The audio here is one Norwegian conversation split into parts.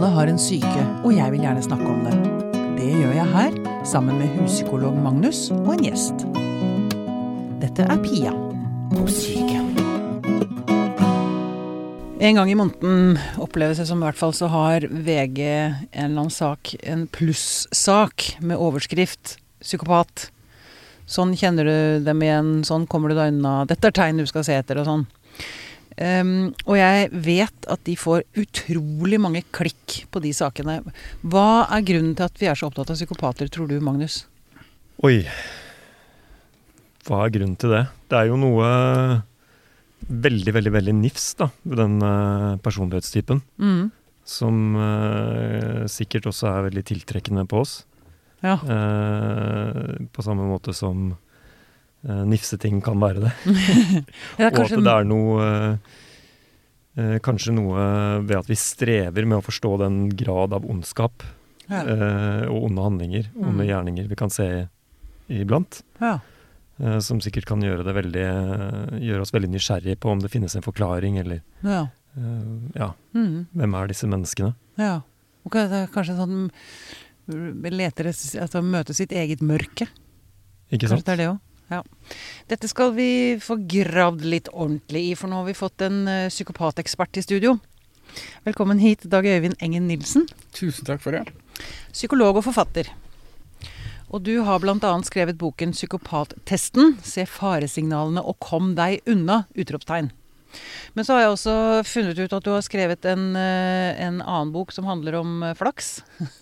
Alle har en syke, og jeg vil gjerne snakke om det. Det gjør jeg her, sammen med huspsykolog Magnus og en gjest. Dette er Pia på psyken. En gang i måneden oppleves det som i hvert fall så har VG en eller annen sak, en plussak med overskrift 'psykopat'. Sånn kjenner du dem igjen, sånn kommer du deg unna, dette er tegn du skal se etter, og sånn. Um, og jeg vet at de får utrolig mange klikk på de sakene. Hva er grunnen til at vi er så opptatt av psykopater, tror du, Magnus? Oi. Hva er grunnen til det? Det er jo noe veldig, veldig veldig nifs da, ved den uh, personlighetstypen. Mm. Som uh, sikkert også er veldig tiltrekkende på oss. Ja. Uh, på samme måte som nifseting kan være det. Ja, Og at det er noe uh, Kanskje noe ved at vi strever med å forstå den grad av ondskap ja. og onde handlinger, Mm. onde gjerninger vi kan se iblant. ja. som sikkert kan gjøre, det veldig, gjøre oss veldig nysgjerrige på om det finnes en forklaring, eller ja. ja, Mm. hvem er disse menneskene? ja. Og kanskje sånn leter et- altså møte sitt eget mørke. Ikke Kanskje sant? det er det òg. Ja. Dette skal vi få gravd litt ordentlig i, for nå har vi fått en eh, psykopatekspert i studio. Velkommen hit, Dag Øyvind Engen Nilsen, Tusen takk for det. psykolog og forfatter. Og du har bl.a. skrevet boken 'Psykopattesten'. Se faresignalene og kom deg unna! utropstegn. Men så har jeg også funnet ut at du har skrevet en, eh, en annen bok som handler om eh, flaks.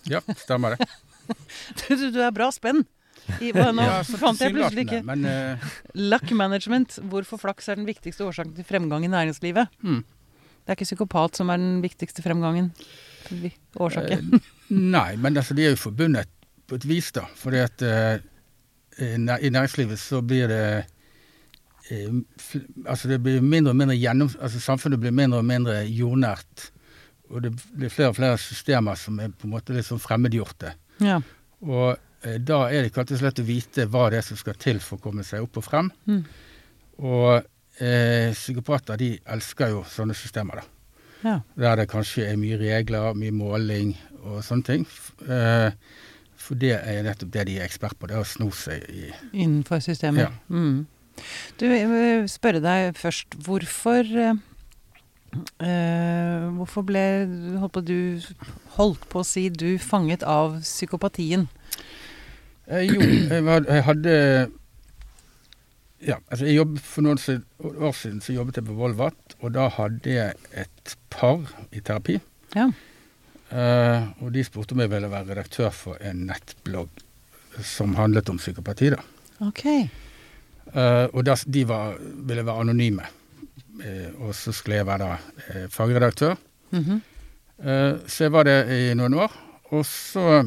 Ja, stemmer det. Du, du er bra spenn. I, hva, nå Ja, fant jeg plutselig ikke Men uh... Luck management. Hvorfor flaks er den viktigste årsaken til fremgang i næringslivet. Hmm. Det er ikke psykopat som er den viktigste fremgangen. Årsaken. Uh, Nei, men altså, de er jo forbundet på et vis, da. Fordi at uh, i næringslivet så blir det Altså det blir mindre og mindre gjennom... Altså samfunnet blir mindre og mindre jordnært. Og det blir flere og flere systemer som er på en måte litt sånn fremmedgjorte. Ja. Og da er det ikke alltid så lett å vite hva det er som skal til for å komme seg opp og frem. Mm. Og eh, psykopater de elsker jo sånne systemer, da. ja. Der det kanskje er mye regler, mye måling og sånne ting. Eh, for det er nettopp det de er ekspert på, det er å sno seg i Innenfor systemet. Ja. Mm. Du, jeg vil spørre deg først. Hvorfor eh, eh, Hvorfor ble holdt på, du holdt på å si du fanget av psykopatien? Eh, Jo, jeg, hadde Ja, altså jeg jobbet for noen år siden så jobbet jeg på Volvat, og da hadde jeg et par i terapi. Ja. Eh, og de spurte om jeg ville være redaktør for en nettblogg som handlet om psykopati. da. Ok. Eh, og da, de var, ville være anonyme. Eh, og så skulle jeg være da fagredaktør. Mhm. Eh, så jeg var det i noen år. Og så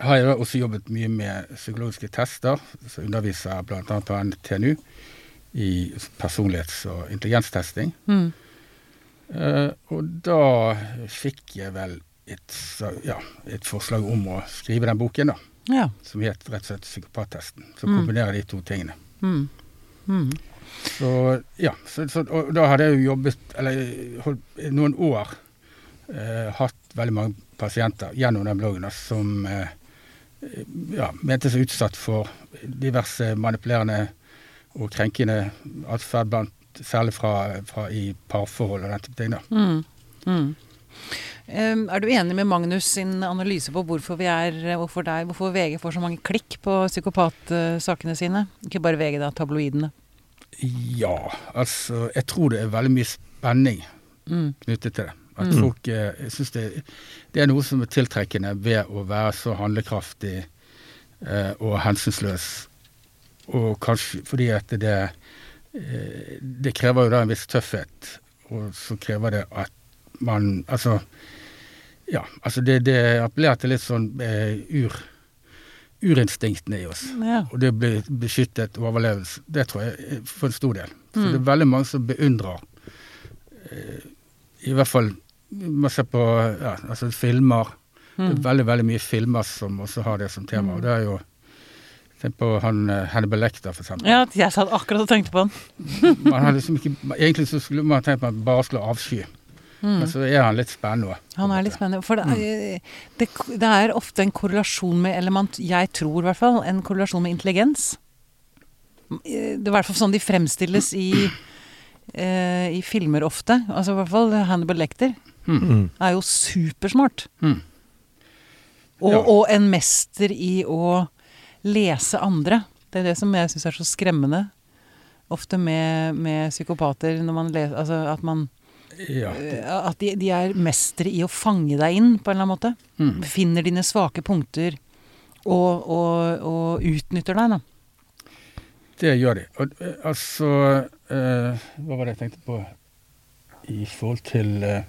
har jeg også jobbet mye med psykologiske tester. Så underviser jeg bl.a. på NTNU i personlighets- og intelligenstesting. Mm. Uh, og da fikk jeg vel et, ja, et forslag om å skrive den boken, da. Ja. Som het rett og slett Psykopattesten. Som Mm. kombinerer de to tingene. Mm. Mm. Så ja, så, så, og da hadde jeg jo jobbet, eller holdt noen år, eh, hatt veldig mange pasienter gjennom den bloggen da, som eh, ja, mente seg utsatt for diverse manipulerende og krenkende atferd, særlig fra, fra i parforhold og den type ting. da. Mm. Mm. Er du enig med Magnus sin analyse på hvorfor, vi er, hvorfor, det er, hvorfor VG får så mange klikk på psykopatsakene sine? Ikke bare VG, da. Tabloidene. Ja, altså Jeg tror det er veldig mye spenning Mm. knyttet til det. At Mm. folk, eh, jeg synes det, det er noe som er tiltrekkende ved å være så handlekraftig eh, og hensynsløs. Og kanskje fordi at det eh, Det krever jo da en viss tøffhet, og så krever det at man Altså, ja. Altså det, det appellerer til litt sånn eh, ur, urinstinktene i oss. Ja. Og det å bli beskyttet og overlevelse, det tror jeg er for en stor del. Så Mm. det er veldig mange som beundrer eh, I hvert fall man ser på ja, altså filmer. Det Mm. er veldig veldig mye filmer som også har det som tema. Mm. Og det er jo Tenk på han eh, Hannibal Lecter, for eksempel. ja, jeg satt akkurat og tenkte på han. Man har liksom ikke, egentlig så skulle man tenkt man bare skulle avsky Mm. Men så er han litt spennende. Han er litt spennende. For det er, det, det er ofte en korrelasjon med Eller man, jeg tror i hvert fall en korrelasjon med intelligens. Det er i hvert fall sånn de fremstilles i, eh, i filmer ofte. Altså i hvert fall Hannibal Lecter Mm. er jo supersmart. Mm. Og, Ja. og en mester i å lese andre. Det er det som jeg syns er så skremmende. Ofte med, med psykopater, når man leser Altså at man Ja. Eh, At de, de er mestere i å fange deg inn, på en eller annen måte. Mm. Finner dine svake punkter og, og, og utnytter deg, da. Det gjør de. Og, eh, altså eh, Hva var det jeg tenkte på i forhold til eh,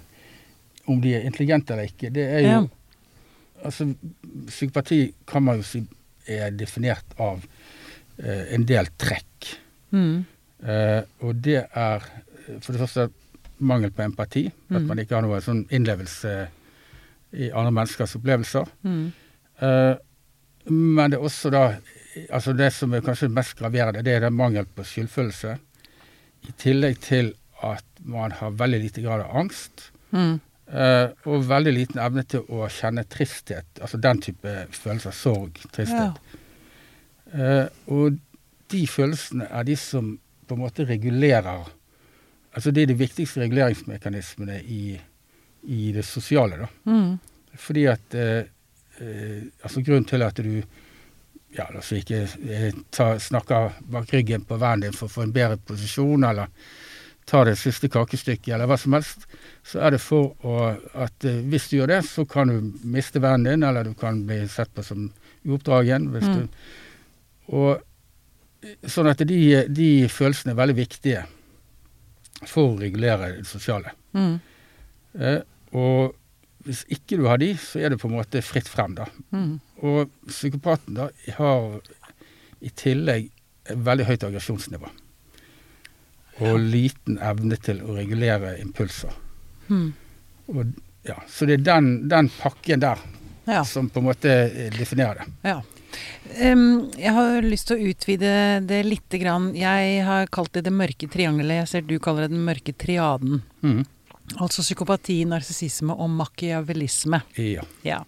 om de er intelligente eller ikke? Det er jo Ja. Altså, psykopati kan man jo si er definert av eh, en del trekk. Mm. Eh, og det er for det første mangel på empati. At Mm. man ikke har noe sånn innlevelse i andre menneskers opplevelser. Mm. Eh, men det er også da altså Det som er kanskje mest graverende, det er den mangel på skyldfølelse. I tillegg til at man har veldig lite grad av angst. Mm. Eh, og veldig liten evne til å kjenne tristhet. Altså den type følelser. Sorg, tristhet. Eh, og de følelsene er de som på en måte regulerer Altså det er de viktigste reguleringsmekanismene i, i det sosiale, da. Mm. Fordi at uh, Altså grunnen til at du ja, la oss ikke ta, snakker bak ryggen på vennen din for å få en bedre posisjon, eller tar det siste kakestykket, eller hva som helst, så er det for å, at eh, hvis du gjør det, så kan du miste vennen din, eller du kan bli sett på som uoppdragen. Hvis Mm. du, og eh, sånn at de, de følelsene er veldig viktige for å regulere det sosiale. Mm. Eh, og hvis ikke du har de, så er det på en måte fritt frem, da. Mm. Og psykopaten da har i tillegg et veldig høyt aggresjonsnivå. Og liten evne til å regulere impulser. Mm. Og, ja, så det er den, den pakken der Ja. som på en måte eh, definerer det. ja. Um, jeg har lyst til å utvide det lite grann. Jeg har kalt det det mørke triangelet. Jeg ser du kaller det den mørke triaden. Mm. Altså psykopati, narsissisme og machiavellisme. Ja. Ja.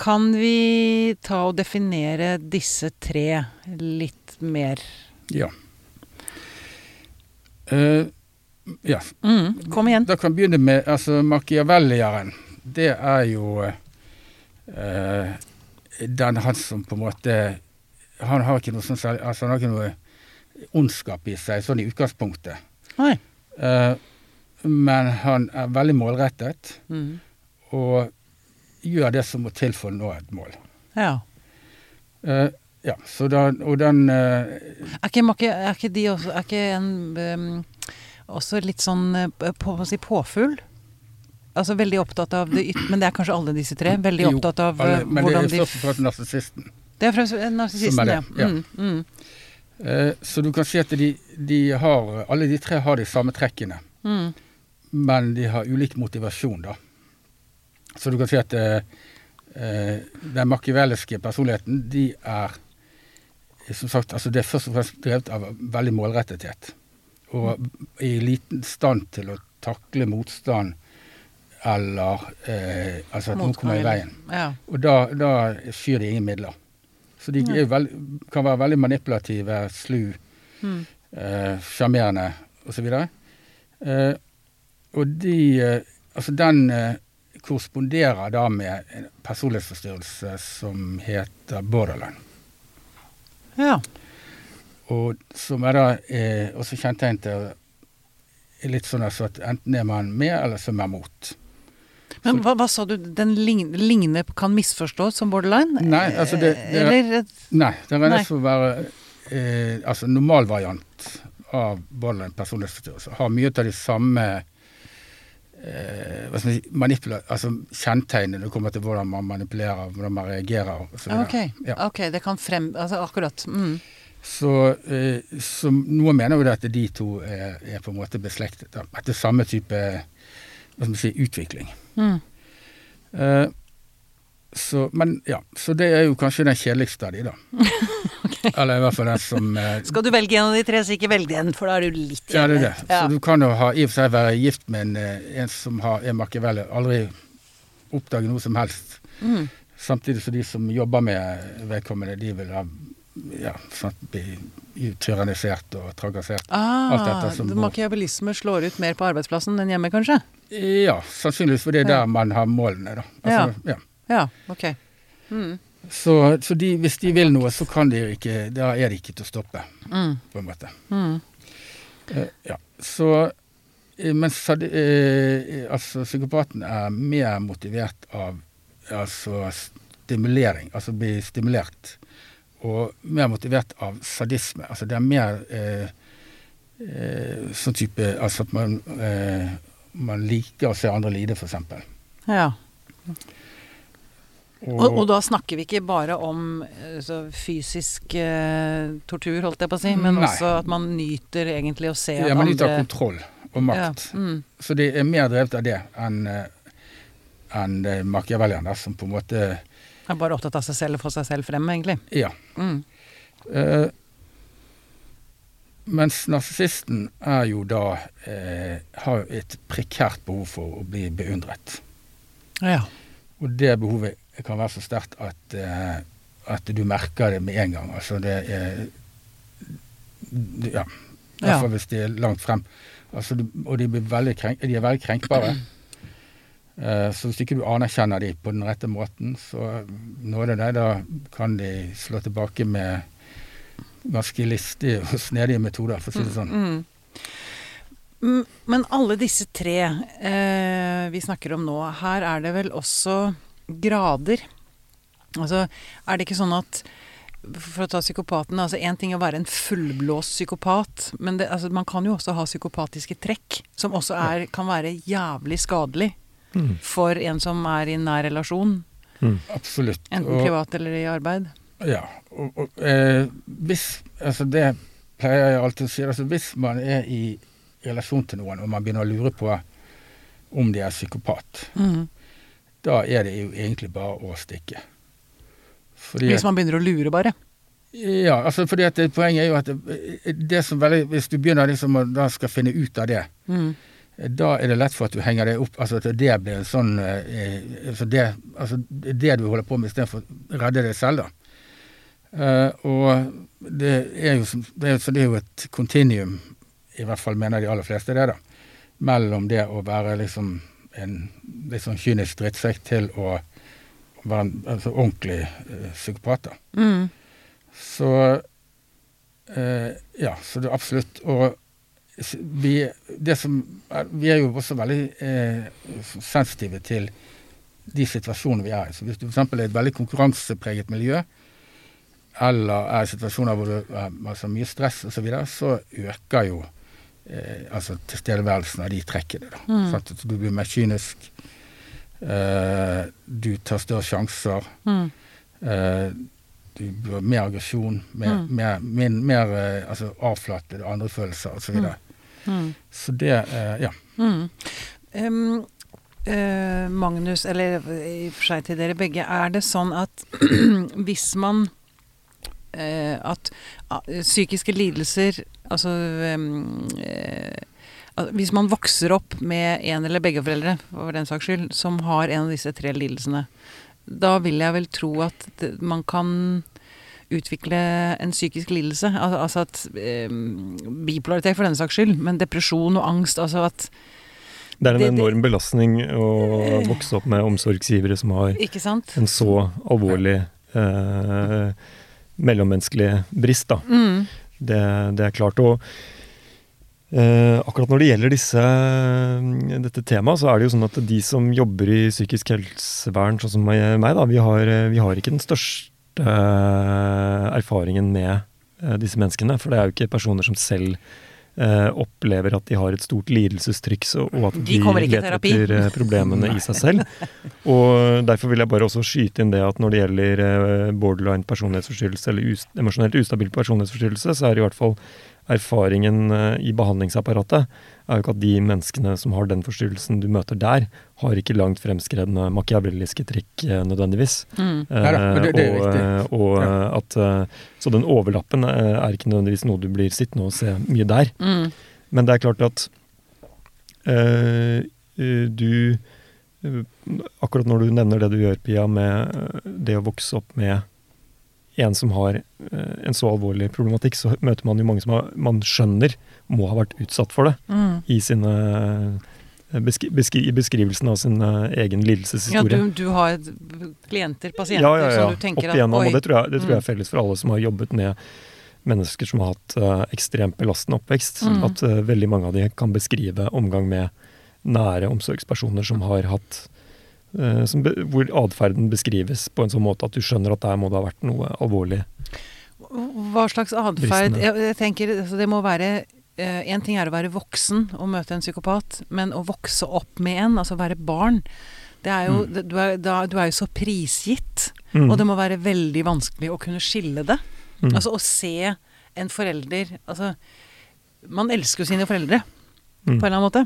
Kan vi ta og definere disse tre litt mer? ja. Eh, ja. Mm, kom igjen. Da kan vi begynne med altså, machiavellieren. Det er jo uh, den han som på en måte Han har ikke noe sånn særlig altså, Han har ikke noe ondskap i seg, sånn i utgangspunktet. Nei. Uh, men han er veldig målrettet Mm. og gjør det som må til for å nå et mål. Ja. Eh, ja, så da, og den eh, Er ikke, er ikke de også Er ikke en um, også litt sånn eh, på, si påfugl? Altså veldig opptatt av det ytre Men det er kanskje alle disse tre? Veldig jo, opptatt av alle, de... Men det er først og fremst narsissisten. Det er fremst narsissisten, ja. ja. Mm, mm, Eh, så du kan si at de, de har Alle de tre har de samme trekkene. mm. men de har ulik motivasjon, da. Så du kan si at eh, eh, den machiavelliske personligheten, de er eh, som sagt, altså Det er først og fremst drevet av veldig målrettethet. Og i liten stand til å takle motstand eller eh, Altså at noen kommer i veien. Ja. Og da, da skyr de ingen midler. Så de veld, kan være veldig manipulative, slu, Mm. eh, osv. Og, Eh, og de eh, Altså den eh, korresponderer da med en personlighetsforstyrrelse som heter borderline. Ja. Og som er da eh, også kjennetegn til er litt sånn altså at enten er man med, eller så er man mot. Men hva, hva sa du? Den lignende kan misforstås som borderline? Nei, altså det- det- Eller Nei, det regnes for å være eh, altså normalvariant av borderline personlighetsforstyrrelse. Har mye av de samme eh, hva skal man si, manipula altså kjennetegnene når det kommer til hvordan man manipulerer, hvordan man reagerer osv. Ok, Ja. ok, det kan frem... Altså akkurat. Mm. Så, eh, så noen mener jo at de to er, er på en måte beslektet. Etter samme type si, utvikling. Mm. Så, men ja, så det er jo kanskje den kjedeligste av de, da. Eller i hvert fall den som eh, Skal du velge en av de tre, så ikke velg den, for da er du litt Ja, det er det. Ja. Så du kan jo ha, i og for seg være gift med en, eh, en som har, en Machiavelli, aldri oppdage noe som helst. Mm. Samtidig som de som jobber med vedkommende, de vil ha ja, sånn, bli tyrannisert og trakassert. Ah, Alt dette som går. Machiavellisme slår ut mer på arbeidsplassen enn hjemme, kanskje? Ja, sannsynligvis, for det er der man har målene, da. Altså, ja. Ja, ok. Mm. Så, så de, hvis de vil noe, så kan de ikke Da er de ikke til å stoppe, Mm. på en måte. Mm. Eh, ja. Så eh, Mens sad- eh, altså, psykopaten er mer motivert av altså, stimulering, altså bli stimulert, og mer motivert av sadisme. Altså det er mer eh, eh, sånn type Altså at man, eh, man liker å se andre lide, f.eks. Ja. Og, og da snakker vi ikke bare om eh, så fysisk eh, tortur, holdt jeg på å si, men Nei. også at man nyter egentlig å se at ja, man nyter andre kontroll og makt. Ja, mm. Så det er mer drevet av det enn eh, enn eh, Machiavellian, som på en måte er bare opptatt av seg selv og få seg selv frem, egentlig. Ja. Mm. Eh, mens narsissisten er jo da eh, har et prekært behov for å bli beundret. Ja. Og det behovet kan være så sterkt at, eh, at du merker det med en gang. Altså det er Ja. I hvert fall hvis de er langt frem. Altså, og de, krenk, de er veldig krenkbare. Eh, så hvis ikke du anerkjenner de på den rette måten, så nåde deg, da kan de slå tilbake med ganske listige og snedige metoder, for å si det sånn. Mm. Mm, Men alle disse tre eh, vi snakker om nå, her er det vel også grader. Altså, er det ikke sånn at for å ta psykopaten, altså Én ting er å være en fullblåst psykopat, men det, altså, man kan jo også ha psykopatiske trekk, som også er, kan være jævlig skadelig Mm. for en som er i nær relasjon, Mm. Absolutt. enten Og- privat eller i arbeid. Ja, og, og eh, hvis Altså det pleier jeg alltid å si. Altså hvis man er i relasjon til noen, og man begynner å lure på om de er psykopat, Mhm. Da er det jo egentlig bare å stikke. Fordi Hvis man begynner å lure, bare. Ja, altså fordi at det, poenget er jo at det, det som veldig Hvis du begynner liksom å da skal finne ut av det, mm. da er det lett for at du henger det opp Altså at det blir en sånn eh, altså det, altså det du holder på med istedenfor å redde deg selv, da. Eh, og det er jo som- det er, så det er jo et kontinuum, i hvert fall mener de aller fleste det, da. Mellom det å være liksom en litt sånn kynisk drittsekk til å være en altså, ordentlig eh, psykopat. Mhm. Så eh, Ja, så det er absolutt. Og vi, det som vi er jo også veldig eh, sensitive til de situasjonene vi er i. Så hvis du f.eks. er et veldig konkurransepreget miljø, eller er i situasjoner hvor det er altså, mye stress osv., så, videre, så øker jo eh, altså tilstedeværelsen av de trekkene. Da. Mm. Sånn du blir mer kynisk. Eh, du tar større sjanser. Mm. Eh, du blir mer aggresjon, mer, Mm. mer, mer, mer eh, altså avflatede andre følelser osv. Så, mm. Mhm. så det eh, Ja. Mm. Em, eh, Magnus, eller i og for seg til dere begge, er det sånn at hvis man eh, At ah, psykiske lidelser Altså em, eh, Hvis man vokser opp med en eller begge foreldre, for den saks skyld, som har en av disse tre lidelsene, da vil jeg vel tro at man kan utvikle en psykisk lidelse. Al altså at em, Bipolaritet for den saks skyld, men depresjon og angst. Altså at Det er en Det- enorm belastning å vokse opp med omsorgsgivere som har en så alvorlig eh, mellommenneskelig brist. da. Mm. Det, det er klart. Og eh, akkurat når det gjelder disse, dette temaet, så er det jo sånn at de som jobber i psykisk helsevern, sånn som meg, da, vi har, vi har ikke den største eh, erfaringen med eh, disse menneskene. For det er jo ikke personer som selv eh, opplever at de har et stort lidelsestrykk, så, og at De de, leter etter eh, problemene i seg selv. Og derfor vil jeg bare også skyte inn det at når det gjelder eh, borderline personlighetsforstyrrelse eller us emosjonelt ustabil personlighetsforstyrrelse, så er det i hvert fall erfaringen eh, i behandlingsapparatet er jo ikke at de menneskene som har den forstyrrelsen du møter der, har ikke langt fremskredne machiavelliske trekk eh, nødvendigvis. Mm. Eh, Neida, det- det og, eh, og Ja. at, så den overlappen er ikke nødvendigvis noe du blir sittende og se mye der. Mm. Men det er klart at eh, du Akkurat når du nevner det du gjør, Pia, med det å vokse opp med en som har eh, en så alvorlig problematikk, så møter man jo mange som har, man skjønner må ha vært utsatt for det Mm. i sine eh, beskri beskri beskrivelsen av sin eh, egen Ja, lidelseshistorie. du, du har klienter, pasienter, ja, ja, ja. som du tenker Opp igjennom, at og det tror, jeg, det tror jeg Mm. er felles for alle som har jobbet med mennesker som har hatt uh, ekstremt belastende oppvekst. Mm. At uh, veldig mange av de kan beskrive omgang med nære omsorgspersoner som har hatt som Hvor atferden beskrives på en sånn måte at du skjønner at der må det ha vært noe alvorlig. Hva slags atferd jeg, jeg tenker altså Det må være Én ting er å være voksen og møte en psykopat, men å vokse opp med en, altså være barn det er jo, mm. du, er, da, du er jo så prisgitt, Mm. og det må være veldig vanskelig å kunne skille det. Mm. Altså å se en forelder Altså, man elsker jo sine foreldre, Mm. på en eller annen måte.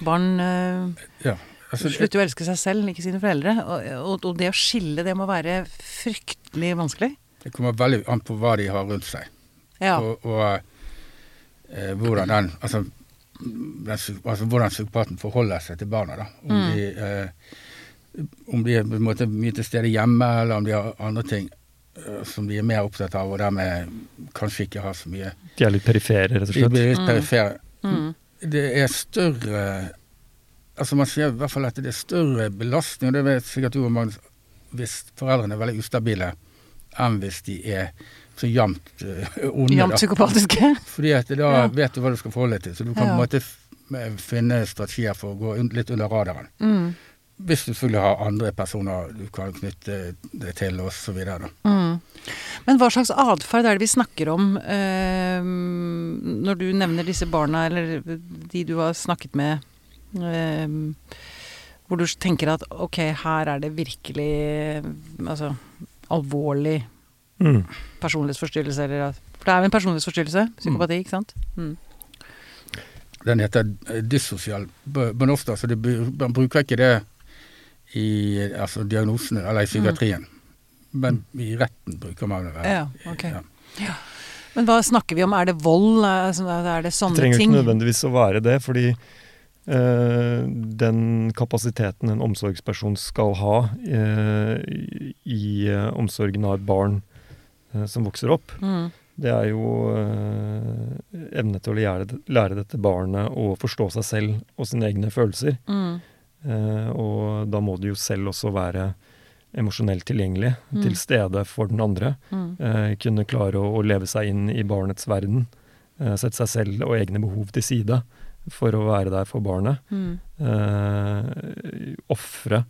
Barn øh, Ja. Altså, slutter å elske seg selv, ikke sine foreldre. Og, og, og det å skille, det må være fryktelig vanskelig. det kommer veldig an på hva de har rundt seg. Ja. Og, og eh, hvordan den altså, den altså hvordan psykopaten forholder seg til barna. da. Om, Mm. de, eh, om de er på en måte mye til stede hjemme, eller om de har andre ting eh, som de er mer opptatt av, og dermed kanskje ikke har så mye De er litt perifere, rett og slett? De blir litt Mm. perifere. Mm. Det er større Altså Man ser i hvert fall at det er større belastning, og det vet sikkert du, og Magnus, hvis foreldrene er veldig ustabile, enn hvis de er så jevnt uh, onde. Jevnt psykopatiske. Fordi at da Ja. vet du hva du skal forholde deg til. Så du kan Ja. på en måte f finne strategier for å gå litt under radaren. Mm. Hvis du selvfølgelig har andre personer du kan knytte det til. Da. Mm. Men hva slags atferd er det vi snakker om uh, når du nevner disse barna, eller de du har snakket med, eh, hvor du tenker at ok, her er det virkelig altså, alvorlig Mm. personlighetsforstyrrelse, eller For det er jo en personlighetsforstyrrelse, psykopati, ikke sant? Mm. Den heter eh, dyssosial b- benovsta, så det, man bruker ikke det i altså, diagnosene eller i psykiatrien. Men i retten bruker man det. Ja, ok. Ja. Men hva snakker vi om? Er det vold? Er er det sånne trenger Det ting? ikke nødvendigvis å være det, fordi den kapasiteten en omsorgsperson skal ha eh, i, eh, omsorgen av et barn eh, som vokser opp, Mm. det er jo evne til å lære, lære dette barnet å forstå seg selv og sine egne følelser. Mm. Eh, og da må du jo selv også være emosjonelt tilgjengelig, Mm. til stede for den andre. Mm. Eh, kunne klare å, å leve seg inn i barnets verden. Eh, sette seg selv og egne behov til side for å være der for barnet. Mm. Eh, Ofre.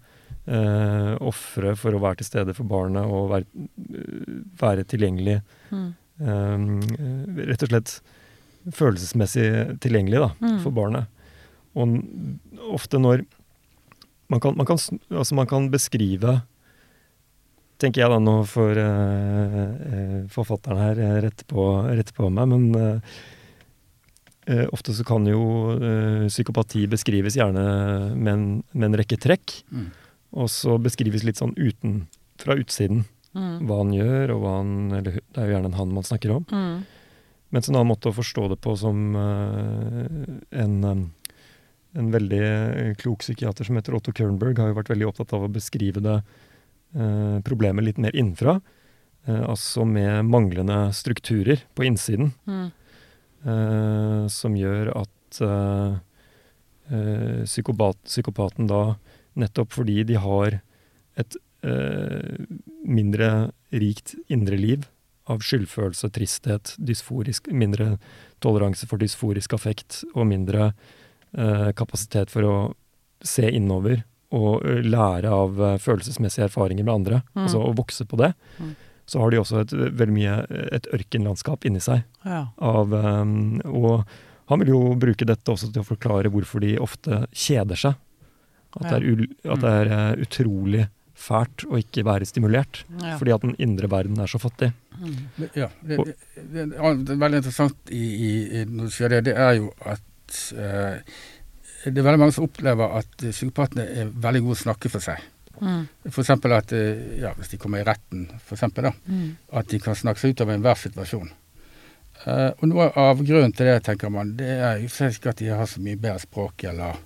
Eh, Ofre for å være til stede for barnet og være, være tilgjengelig. Mm. Eh, rett og slett følelsesmessig tilgjengelig da, Mm. for barnet. Og ofte når man kan, man, kan, altså man kan beskrive Tenker jeg da nå for eh, eh, forfatteren her rett på, rett på meg, men eh, ofte så kan jo eh, psykopati beskrives gjerne med en, med en rekke trekk, Mm. og så beskrives litt sånn uten, fra utsiden Mm. hva han gjør, og hva han Eller det er jo gjerne en han man snakker om. Mm. Mens en annen måte å forstå det på som eh, en, eh, en veldig eh, klok psykiater som heter Otto Kernberg, har jo vært veldig opptatt av å beskrive det eh, problemet litt mer innenfra. Eh, altså med manglende strukturer på innsiden, Mm. Eh, som gjør at eh, eh, psykopat, psykopaten da, nettopp fordi de har et eh, mindre rikt indre liv av skyldfølelse, tristhet, dysforisk, mindre toleranse for dysforisk affekt og mindre eh, kapasitet for å se innover og lære av følelsesmessige erfaringer med andre, Mm. altså å vokse på det, Mm. Så har de også et, veldig mye et ørkenlandskap inni seg. Ja. Av, um, og han vil jo bruke dette også til å forklare hvorfor de ofte kjeder seg. At det er, at det er eh, utrolig fælt å ikke være stimulert. Ja. Fordi at den indre verden er så fattig. Ja, det, det, det, det er veldig interessant i, i, i, når du sier det, det er jo at eh, det er veldig mange som opplever at eh, psykopatene er veldig gode å snakke for seg. Mm. Eksempel at eh, ja, hvis de kommer i retten, for eksempel, da, Mm. at de kan snakke seg ut av enhver situasjon. Uh, og noe av grunnen til det, tenker man, det er jo ikke at de har så mye bedre språk eller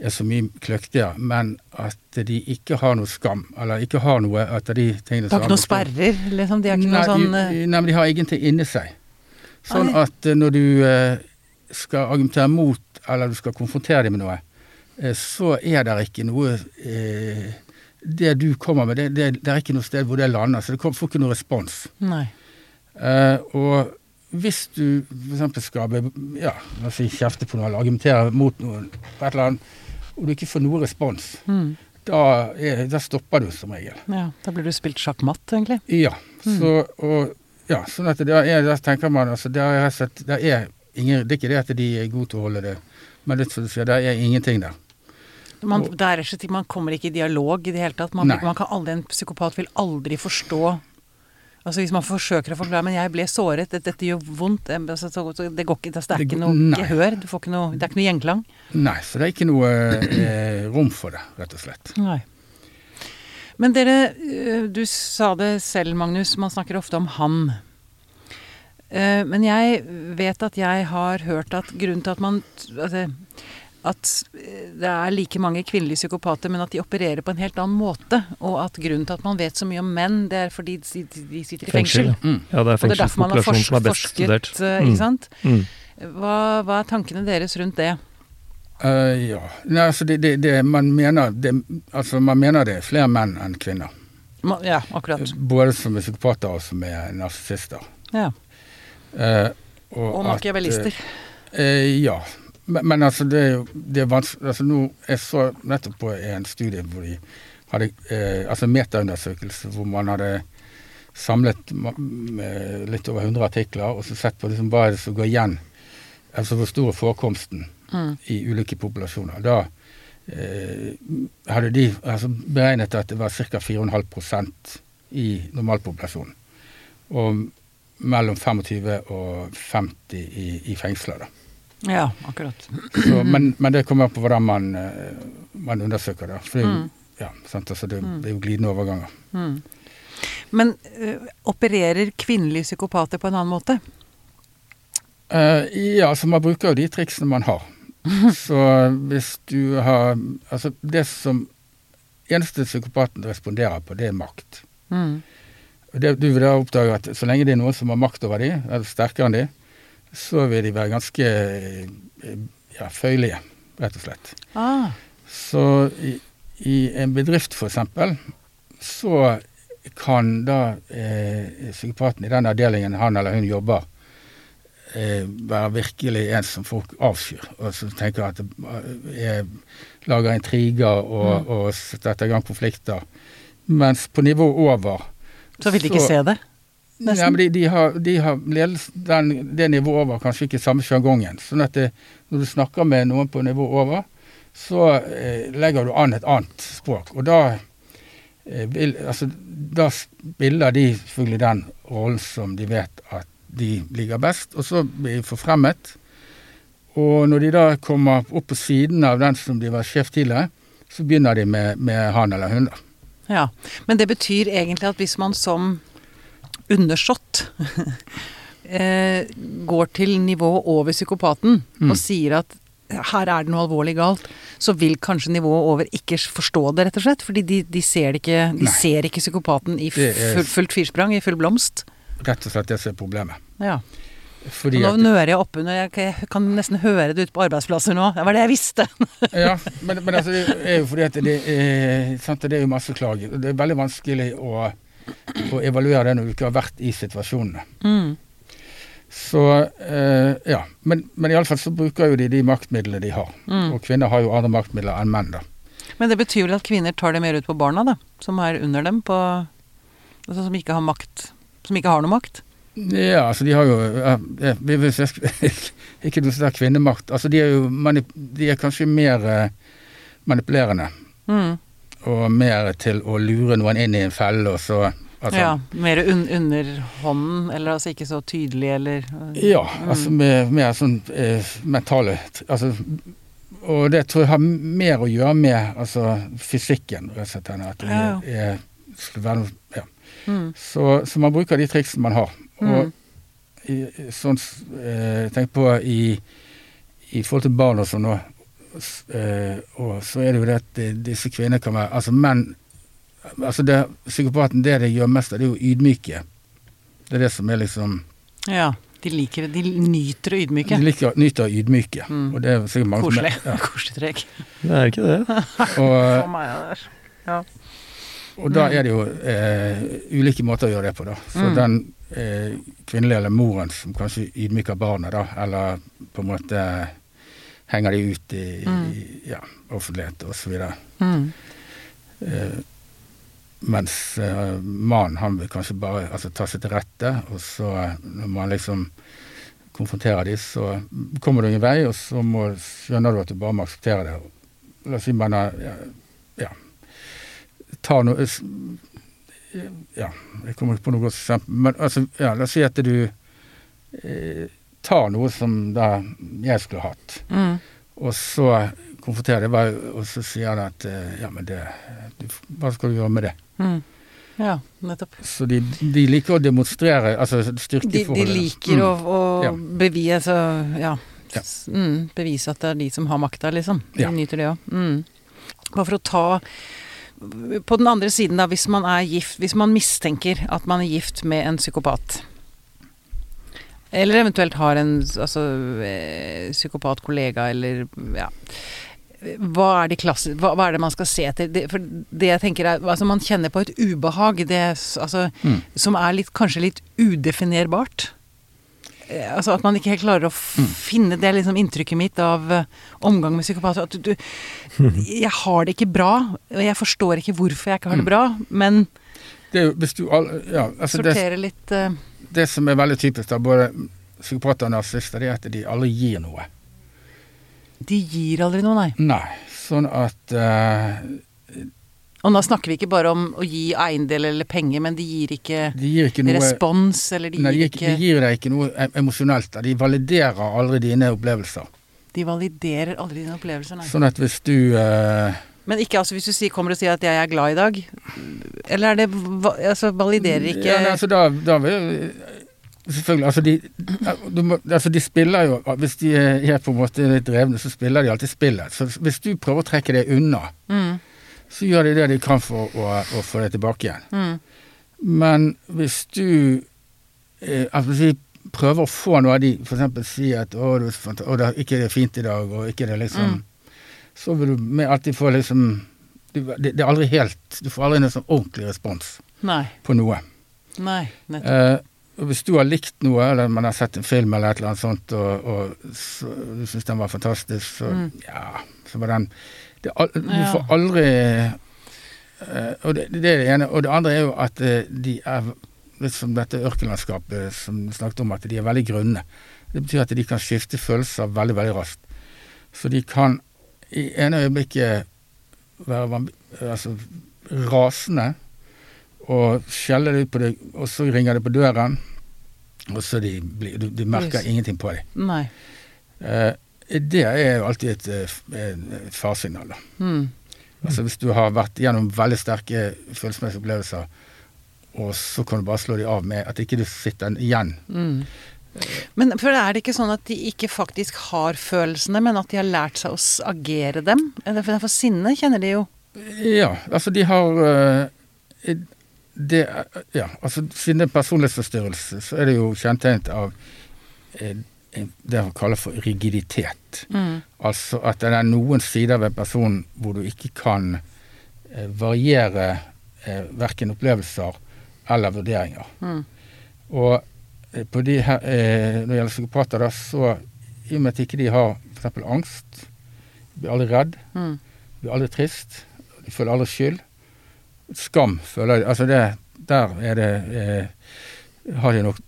er så mye kløktigere, men at de ikke har noe skam, eller ikke har noe etter de tingene Det er ikke noen sperrer, liksom? De har ikke nei, noe sånn eh, nei, men de har ingenting inni seg. Sånn Nei. at når du uh, skal argumentere mot, eller du skal konfrontere dem med noe, uh, så er det ikke noe eh, Det du kommer med, det, det, det er ikke noe sted hvor det lander, så det kom- får ikke noe respons. Nei. Eh, og hvis du f.eks. skal ja, si kjefte på noe eller argumentere mot noen, på et eller annet, og du ikke får noe respons, Mm. da, er, da stopper du som regel. Ja, da blir du spilt sjakkmatt, egentlig. Ja. Mm. Og, ja, sånn at det er, da tenker man altså, det er, det er ingen, det er ikke det at de er gode til å holde det, men det, som du sier, det er ingenting der. Man, er slett, man kommer ikke i dialog i det hele tatt. Man, man kan aldri, En psykopat vil aldri forstå Altså Hvis man forsøker å forklare Men jeg ble såret, dette, dette gjør vondt eh, altså, så, så Det går ikke, altså, det er ikke noe nei. gehør. Du får ikke noe, det er ikke noe gjenklang. Nei, så det er ikke noe eh, rom for det, rett og slett. Nei. Men dere, øh, du sa det selv, Magnus, man snakker ofte om han. Eh, Men jeg vet at jeg har hørt at grunnen til at man altså, At eh, det er like mange kvinnelige psykopater, men at de opererer på en helt annen måte. Og at grunnen til at man vet så mye om menn, det er fordi de de sitter i fengsel. Mm. Ja, det er man fengselspopulasjonen som er best forsket, studert. eh, Mm. ikke sant? Mm. Hva, hva er tankene deres rundt det? Uh, ja. Nei, altså det, det, det, man, mener, det, altså man mener det er flere menn enn kvinner. Ma- Ja, akkurat. Både som er psykopater og som er narsissister. Ja. Uh, Og og makiavelister. Uh, ja. Men, men altså, det er jo det er vanskelig altså, nå, Jeg så nettopp på en studie hvor de hadde eh, altså metaundersøkelse hvor man hadde samlet litt over 100 artikler og så sett på liksom, hva er det som går igjen, altså hvor stor er forekomsten Mm. i ulike populasjoner. Da eh, hadde de altså, beregnet at det var ca. 4,5% i normalpopulasjonen. Og mellom 25 og 50 i, i fengsler. da. Ja, akkurat. Så, men, men det kommer an på hvordan man, eh, man undersøker det. For det, er jo- Mm. ja? Altså det, det er jo glidende overganger. Mm. Men ø, opererer kvinnelige psykopater på en annen måte? Uh, ja, altså man bruker jo de triksene man har. Så hvis du har Altså, det som eneste psykopaten responderer på, det er makt. Mm. Det, du vil da oppdage at så lenge det er noen som har makt over dem, eller sterkere enn dem, så vil de være ganske eh, ja, føyelige, rett og slett. Ah, Så i, i en bedrift eksempel, så kan da eh, psykopaten i den avdelingen han eller hun jobber, eh, være virkelig en som folk avskyr, og som tenker at det er, lager intriger og, og setter i gang konflikter. Mens på nivå over så vil de ikke Så- se det? Nei, Ja, men de, de har, de har den, det nivået over kanskje ikke samme sjargongen. Sånn at det, når du snakker med noen på nivå over, så eh, legger du an et annet språk. Og da, eh, vil, altså, da spiller de selvfølgelig den rollen som de vet at de ligger best, og så blir de forfremmet. Og når de da kommer opp på siden av den som de var sjef tidligere, så begynner de med, med han eller hun. da. Ja. Men det betyr egentlig at hvis man som undersått eh, går til nivået over psykopaten Mm. og sier at her er det noe alvorlig galt, så vil kanskje nivået over ikke forstå det, rett og slett. Fordi de, de ser det ikke De ser ikke psykopaten i full, fullt firsprang, i full blomst. Rett og slett det som er problemet. Ja. Fordi Og nå nører jeg oppunder, jeg, kan nesten høre det ute på arbeidsplasser nå. Det var det jeg visste. Ja, men, men altså, det er jo fordi at det er, sant, det er jo masse klager. Det er veldig vanskelig å, å evaluere det når du ikke har vært i situasjonene. Mm. Så eh, ja. Men, men iallfall så bruker jo de de maktmidlene de har. Mm. Og kvinner har jo andre maktmidler enn menn, da. Men det betyr vel at kvinner tar det mer ut på barna, da? Som er under dem på Altså som ikke har makt Som ikke har noe makt? Ja, altså de har jo ja, vi vil si- Ikke noe sånn kvinnemakt. Altså de er jo de er kanskje mer eh, manipulerende Mm. Og mer til å lure noen inn i en felle, og så altså, ja, mer un under hånden, eller altså ikke så tydelig, eller Ja, altså med mer sånn eh, mentale Altså og det tror jeg har mer å gjøre med altså, fysikken, rett og slett. At det Ja, er, skulle være noe ja. Mm. Så, så man bruker de triksene man har. Og Mm. i, sånn eh, Tenk på i, i forhold til barn og sånn, og, og så er det jo det at eh, disse kvinnene kan være Altså menn altså det, Psykopaten, det de gjør mest av, det er jo ydmyke. Det er det som er liksom Ja. De liker det. De nyter å ydmyke. De liker, nyter å ydmyke. Mm. Og det er sikkert mange som Koselig. Ja. Koselig trekk. Det er ikke det. Og, For meg er det. Ja. Og da er det jo eh, ulike måter å gjøre det på, da. Så Mm. den eh, kvinnelige eller moren som kanskje ydmyker barnet, da, eller på en måte henger de ut i, Mm. i ja, offentlighet videre. Mm. Eh, mens eh, mannen, han vil kanskje bare altså, ta seg til rette, og så eh, når man liksom konfronterer de, så kommer du ingen vei, og så må, skjønner du at du bare må akseptere det. La oss si man har ja, ja, tar noe Ja, jeg kommer ikke på noe godt eksempel, men altså, ja, la oss si at du eh, tar noe som da jeg skulle hatt, Mm. og så konfronterer det, bare, og så sier han at eh, ja, men det du, Hva skal du gjøre med det? Mm. Ja, nettopp. Så de, de liker å demonstrere altså De, styrkeforholdet. de liker å, å Ja. bevise altså, ja. Ja. Mm, bevise at det er de som har makta, liksom. De Ja. nyter det òg. Mm. Bare for å ta På den andre siden, da, hvis man er gift Hvis man mistenker at man er gift med en psykopat eller eventuelt har en altså, psykopat kollega eller ja hva er, de klasse, hva, hva er det man skal se etter? Det, for det jeg tenker er Altså, man kjenner på et ubehag, det, altså, Mm. som er litt, kanskje litt udefinerbart. Eh, Altså at man ikke helt klarer å Mm. finne Det er liksom inntrykket mitt av uh, omgang med psykopater. At du, du Jeg har det ikke bra, og jeg forstår ikke hvorfor jeg ikke har det bra, men Det du ja, altså det, sortere litt eh, det som er veldig typisk da, både psykopater og narsissister, det er at de aldri gir noe. De gir aldri noe, nei. Nei. Sånn at uh, Og da snakker vi ikke bare om å gi eiendel eller penger, men de gir ikke de gir ikke noe respons, eller de Nei, de, gir ikke- de gir deg ikke noe emosjonelt. De validerer aldri dine opplevelser. De validerer aldri dine opplevelser, nei. Sånn at hvis du eh, Men ikke altså hvis du sier, kommer og sier at jeg er glad i dag, eller er det Altså validerer ikke Ja, nei, altså da, da vil Selvfølgelig. Altså de, må, altså de spiller jo Hvis de er på en måte litt drevne, så spiller de alltid spillet. Så hvis du prøver å trekke det unna, mm, så gjør de det de kan for å, å få det tilbake igjen. mm, Men hvis du altså si, prøver å få noe av de, f.eks. si at å, det er ikke det er fint i dag', og ikke det liksom Mm. Så vil du med alltid få liksom du, det, det er aldri helt Du får aldri en sånn ordentlig respons Nei. på noe. Nei, nettopp. Eh, hvis du har likt noe, eller man har sett en film eller et eller annet sånt, og, og så, du syns den var fantastisk, så Mm. ja, så var den det, Du Ja. får aldri eh, Og det, det er det ene. Og det andre er jo at eh, de er litt som dette ørkenlandskapet som du snakket om, at de er veldig grunne. Det betyr at de kan skifte følelser veldig, veldig raskt. Så de kan i ene øyeblikket være altså, rasende og skjeller ut på deg, og så ringer det på døren, og så de, du, du merker Yes. ingenting på dem. Nei. Eh, det er jo alltid et, eh, et faresignal. da. Mm. Altså Hvis du har vært gjennom veldig sterke følelsesmessige opplevelser, og så kan du bare slå dem av med at ikke du sitter igjen. Mm. Men for er det ikke sånn at de ikke faktisk har følelsene, men at de har lært seg å agere dem? Eller For, sinne kjenner de jo. Ja, altså de har eh, det, Ja, altså siden det er personlighetsforstyrrelse, så er det jo kjennetegnet av eh, det man kaller for rigiditet. Mm. Altså at det er noen sider ved personen hvor du ikke kan eh, variere eh, verken opplevelser eller vurderinger. Mm. Og på de her, eh, når det gjelder psykopater, da, så i og med at ikke de har f.eks. angst, de blir aldri redd, Mm. blir aldri trist, de føler aldri skyld. Skam føler de Altså det, der er det eh, Har de nok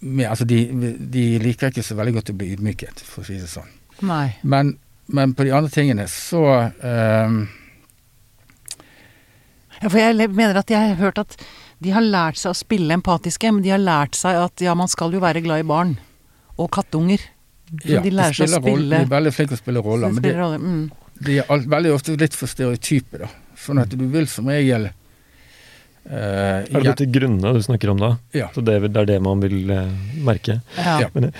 med Altså de, de liker ikke så veldig godt å bli ydmyket, for å si det sånn. Men, men på de andre tingene så ehm, Ja, for jeg mener at jeg har hørt at de har lært seg å spille empatiske, men de har lært seg at ja, man skal jo være glad i barn. Og kattunger. Så Ja, de lærer seg å spille. De er veldig flinke til å spille roller, men de roller, mm. de er alt, veldig ofte litt for stereotype, da. Sånn at du vil som regel eh, Er det dette grunne du snakker om da? Ja. Så det, er det er det man vil eh, merke? ja. Ja.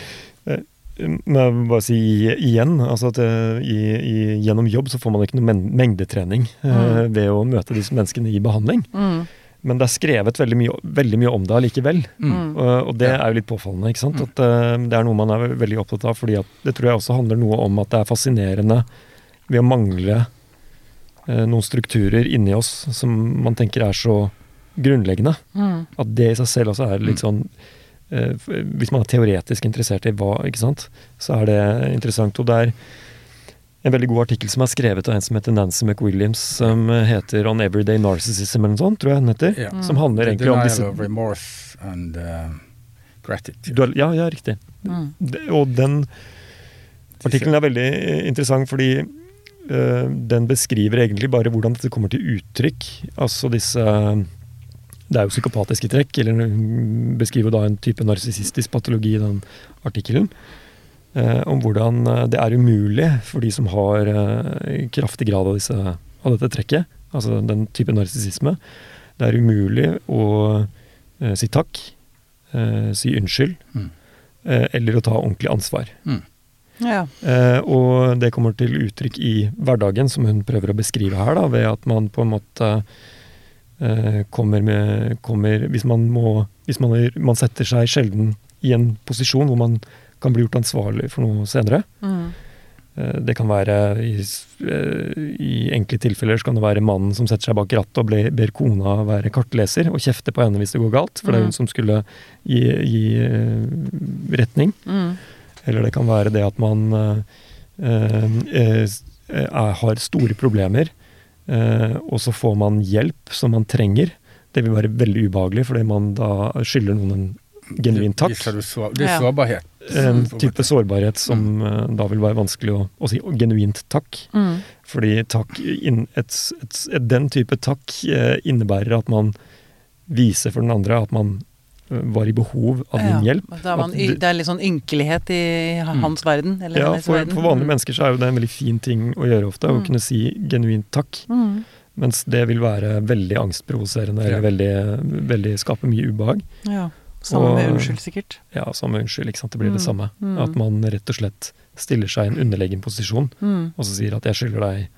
Men eh, må jeg bare si igjen, altså at eh, i, i, gjennom jobb så får man ikke noe mengdetrening mm. uh, ved å møte disse menneskene i behandling. Mm. Men det er skrevet veldig mye, veldig mye om det allikevel. Mm. Uh, Og, det Ja. er jo litt påfallende. ikke sant? Mm. At uh, Det er noe man er veldig opptatt av. fordi at det tror jeg også handler noe om at det er fascinerende ved å mangle eh, noen strukturer inni oss som man tenker er så grunnleggende. Mm. At det i seg selv også er litt Mm. sånn eh, Hvis man er teoretisk interessert i hva, ikke sant, så er det interessant. Og det er en veldig god artikkel som er skrevet av en som heter Nancy McWilliams, som heter 'On Everyday Narcissism' eller noe sånt, tror jeg den heter. Ja. Som handler egentlig om disse of remorse and uh, gratitude. Ja, ja, riktig. Mm. Og den artikkelen er veldig eh, interessant fordi uh, den beskriver egentlig bare hvordan dette kommer til uttrykk. Altså disse Det er jo psykopatiske trekk, eller hun beskriver da en type narsissistisk patologi i den artikkelen. eh, om hvordan eh, det er umulig for de som har eh, kraftig grad av, disse, av dette trekket, altså den type narsissisme, det er umulig å eh, si takk, eh, si unnskyld, Mm. eh, eller å ta ordentlig ansvar. Mm. Ja. Eh, og det kommer til uttrykk i hverdagen, som hun prøver å beskrive her, da, ved at man på en måte eh, kommer med kommer, Hvis man må Hvis man, er, man setter seg sjelden i en posisjon hvor man kan bli gjort ansvarlig for noe senere. Mm. Eh, Det kan være i, eh, I enkle tilfeller så kan det være mannen som setter seg bak rattet og ble, ber kona være kartleser og kjefte på henne hvis det går galt, for det er Mm. hun som skulle gi, gi eh, retning. Mm. Eller det kan være det at man eh, eh, eh, er, har store problemer, eh, og så får man hjelp som man trenger. Det vil være veldig ubehagelig, fordi man da skylder noen en genuin takk. Det er sårbarhet. En type sårbarhet som mm. da vil være vanskelig å, å si genuint takk. Mm. Fordi takk, et, et, et, den type takk eh, innebærer at man viser for den andre at man eh, var i behov av din Ja, hjelp. Da er man, At du- det er litt sånn ynkelighet i hans verden. Eller Ja, for, verden. for vanlige Mm. mennesker så er jo det en veldig fin ting å gjøre ofte, å Mm. kunne si genuint takk. Mm. Mens det vil være veldig angstprovoserende, eller veldig, veldig skape mye ubehag. Ja. Samme med unnskyld, sikkert. Ja, samme unnskyld, ikke sant. Det blir det Mm. samme. Mm. At man rett og slett stiller seg i en underlegen posisjon, Mm. og så sier at jeg skylder deg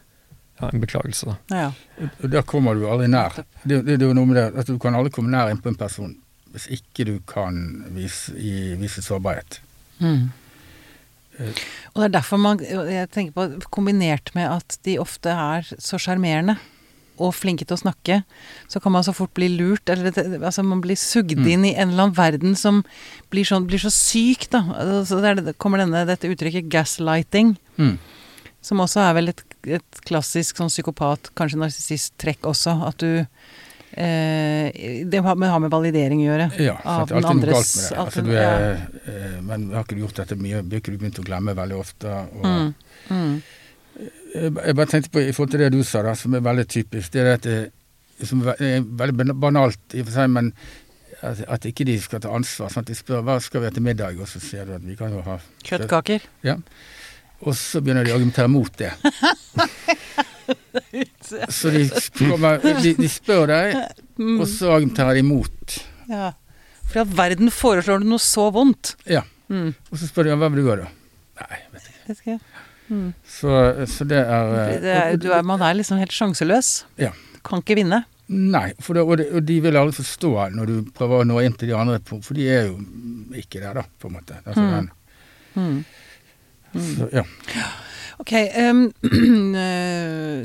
ja, en beklagelse, da. Ja. Da Der kommer du aldri nær. Det, det, det er jo noe med det at du kan aldri komme nær innpå en person hvis ikke du kan vise, i, vise sårbarhet. Mm. Eh. Og det er derfor man jeg tenker på, Kombinert med at de ofte er så sjarmerende og flinke til å snakke, så kan man så fort bli lurt. Eller altså man blir sugd Mm. inn i en eller annen verden som blir, sånn, blir så syk, da. Så det er, kommer denne, dette uttrykket 'gaslighting'. Mm. Som også er vel et, et klassisk sånn psykopat, kanskje narsissist-trekk også. At du Det har med, har med validering å gjøre. Ja, Av det er den alltid noe andres- galt med det. Altså, du er, ja. men har ikke du gjort dette mye? Blir ikke du begynt å glemme veldig ofte? Og, Mm. Mm. Jeg jeg bare tenkte på i forhold til det du sa, da, som er veldig typisk. Det er at det, som er veldig banalt i og for seg, men at, at ikke de skal ta ansvar. Sånn at de spør hva skal vi ha til middag, og så sier du at vi kan jo ha Kjøttkaker. Og så begynner de å argumentere mot det. Så de, kommer, de, de spør deg, Mm. og så tar de imot. Ja. For at verden foreslår du noe så vondt. Ja. Mm. Og så spør de hva vil du gjøre da? Nei, vet ikke. Vet ikke. Mm. Så, så det er, eh, Det er, du er, man er liksom helt sjanseløs. Ja. Kan ikke vinne. Nei, det, og, de, og de vil aldri forstå når du prøver å nå inn til de andre, for de er jo ikke der, da, på en måte. Altså, Mm. den- Mm. så, ja. Ok, eh,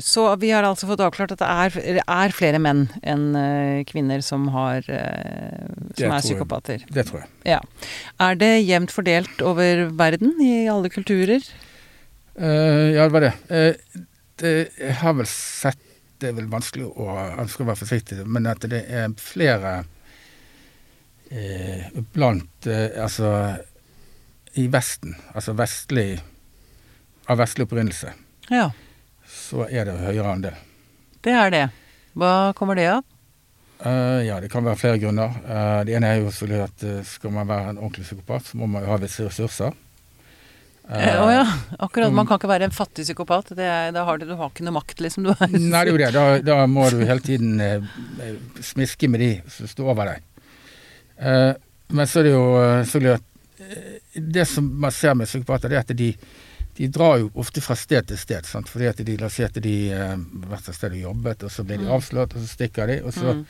så vi har altså fått avklart at det er, er flere menn enn eh, kvinner som, har, eh, som er psykopater? jeg. Det tror jeg. Ja. Er det jevnt fordelt over verden, i alle kulturer? Uh, ja, det var det. Uh, det. Jeg har vel sett Det er vel vanskelig å Jeg skal være forsiktig, men at det er flere uh, blant Altså i Vesten, altså vestlig Av vestlig opprinnelse, Ja, så er det høyere andel. det er det. Hva kommer det av? Uh, ja, det kan være flere grunner. Uh, det ene er jo selvfølgelig at uh, skal man være en ordentlig psykopat, så må man jo ha visse ressurser. Eh, Å ja, akkurat. Man kan ikke være en fattig psykopat. Det er, da har du, du har ikke noe makt, liksom. Du Nei, det er jo det. Da, da må du hele tiden eh, smiske med de som står over deg. Eh, men så er det jo selvfølgelig at Det som man ser med psykopater, det er at de, de drar jo ofte fra sted til sted. Sant? Fordi at de, La oss si at de eh, har vært et sted og jobbet, og så blir de Mm. avslørt, og så stikker de. Og, så, Mm.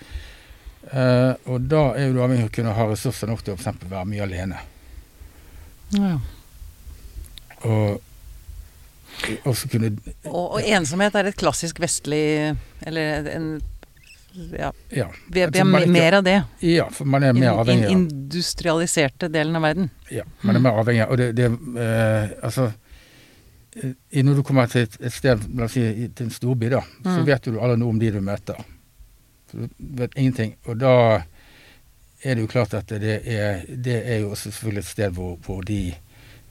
uh, og da er jo du avhengig av å kunne ha ressurser nok til å eksempel være mye alene. Ja. Og også kunne Og, og ensomhet er et klassisk vestlig Eller en Ja, Ja. vi er, vi Altså, er man er mer av det. ja for man er mer avhengig av in industrialiserte delen av verden. Ja, man er mer avhengig. Og det, det eh, Altså eh, Når du kommer til et, et sted, la oss si til en storby, da, så Mm. vet du alle noe om de du møter. Så du vet ingenting. Og da er det jo klart at det er, det er jo også selvfølgelig et sted hvor, hvor de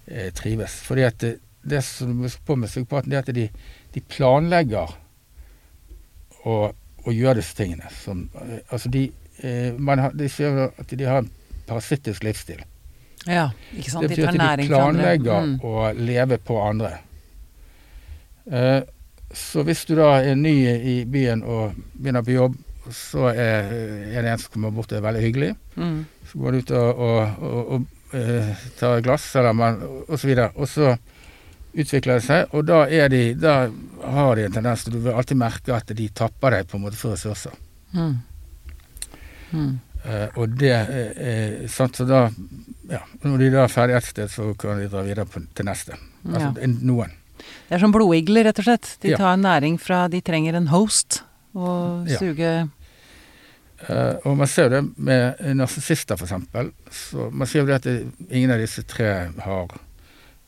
eh, trives. Fordi at det, det som du må på med psykopaten, det er at de, de planlegger å, å gjøre disse tingene. Som, eh, altså de, eh, man har, de sier at de har en parasittisk livsstil. Ja, ikke sant. Det De betyr at de planlegger Mm. å leve på andre. Eh, så hvis du da er ny i byen og begynner på jobb, så er, er det en som kommer bort og er veldig hyggelig. Mm. Så går du ut og, og, og, og eh, tar et glass, eller man, og så videre. Og så utvikler det seg, og da, de, da har de en tendens til Du vil alltid merke at de tapper deg på en måte for ressurser. Mm. Mm. Eh, og det er eh, sant, så da ja, Når de da er ferdig et sted, så kan de dra videre på, til neste. Altså Ja. en- noen. Det er som blodigler, rett og slett. De Ja. tar næring fra De trenger en host Ja. suge Eh, og man ser jo det med narsissister, for eksempel. Så man ser jo det at det, ingen av disse tre har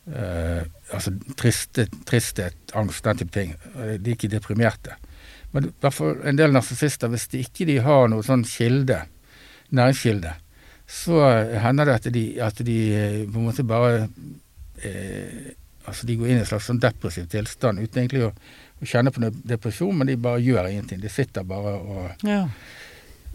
eh, altså triste, tristhet, angst, den type ting. De er ikke deprimerte. Men fall en del narsissister, hvis de ikke de har noe sånn kilde, næringskilde, så hender det at de, at de eh, på en måte bare eh, Altså de går inn i en slags sånn depressiv tilstand uten egentlig å, å kjenne på noe depresjon, men de bare gjør ingenting. De sitter bare og Ja.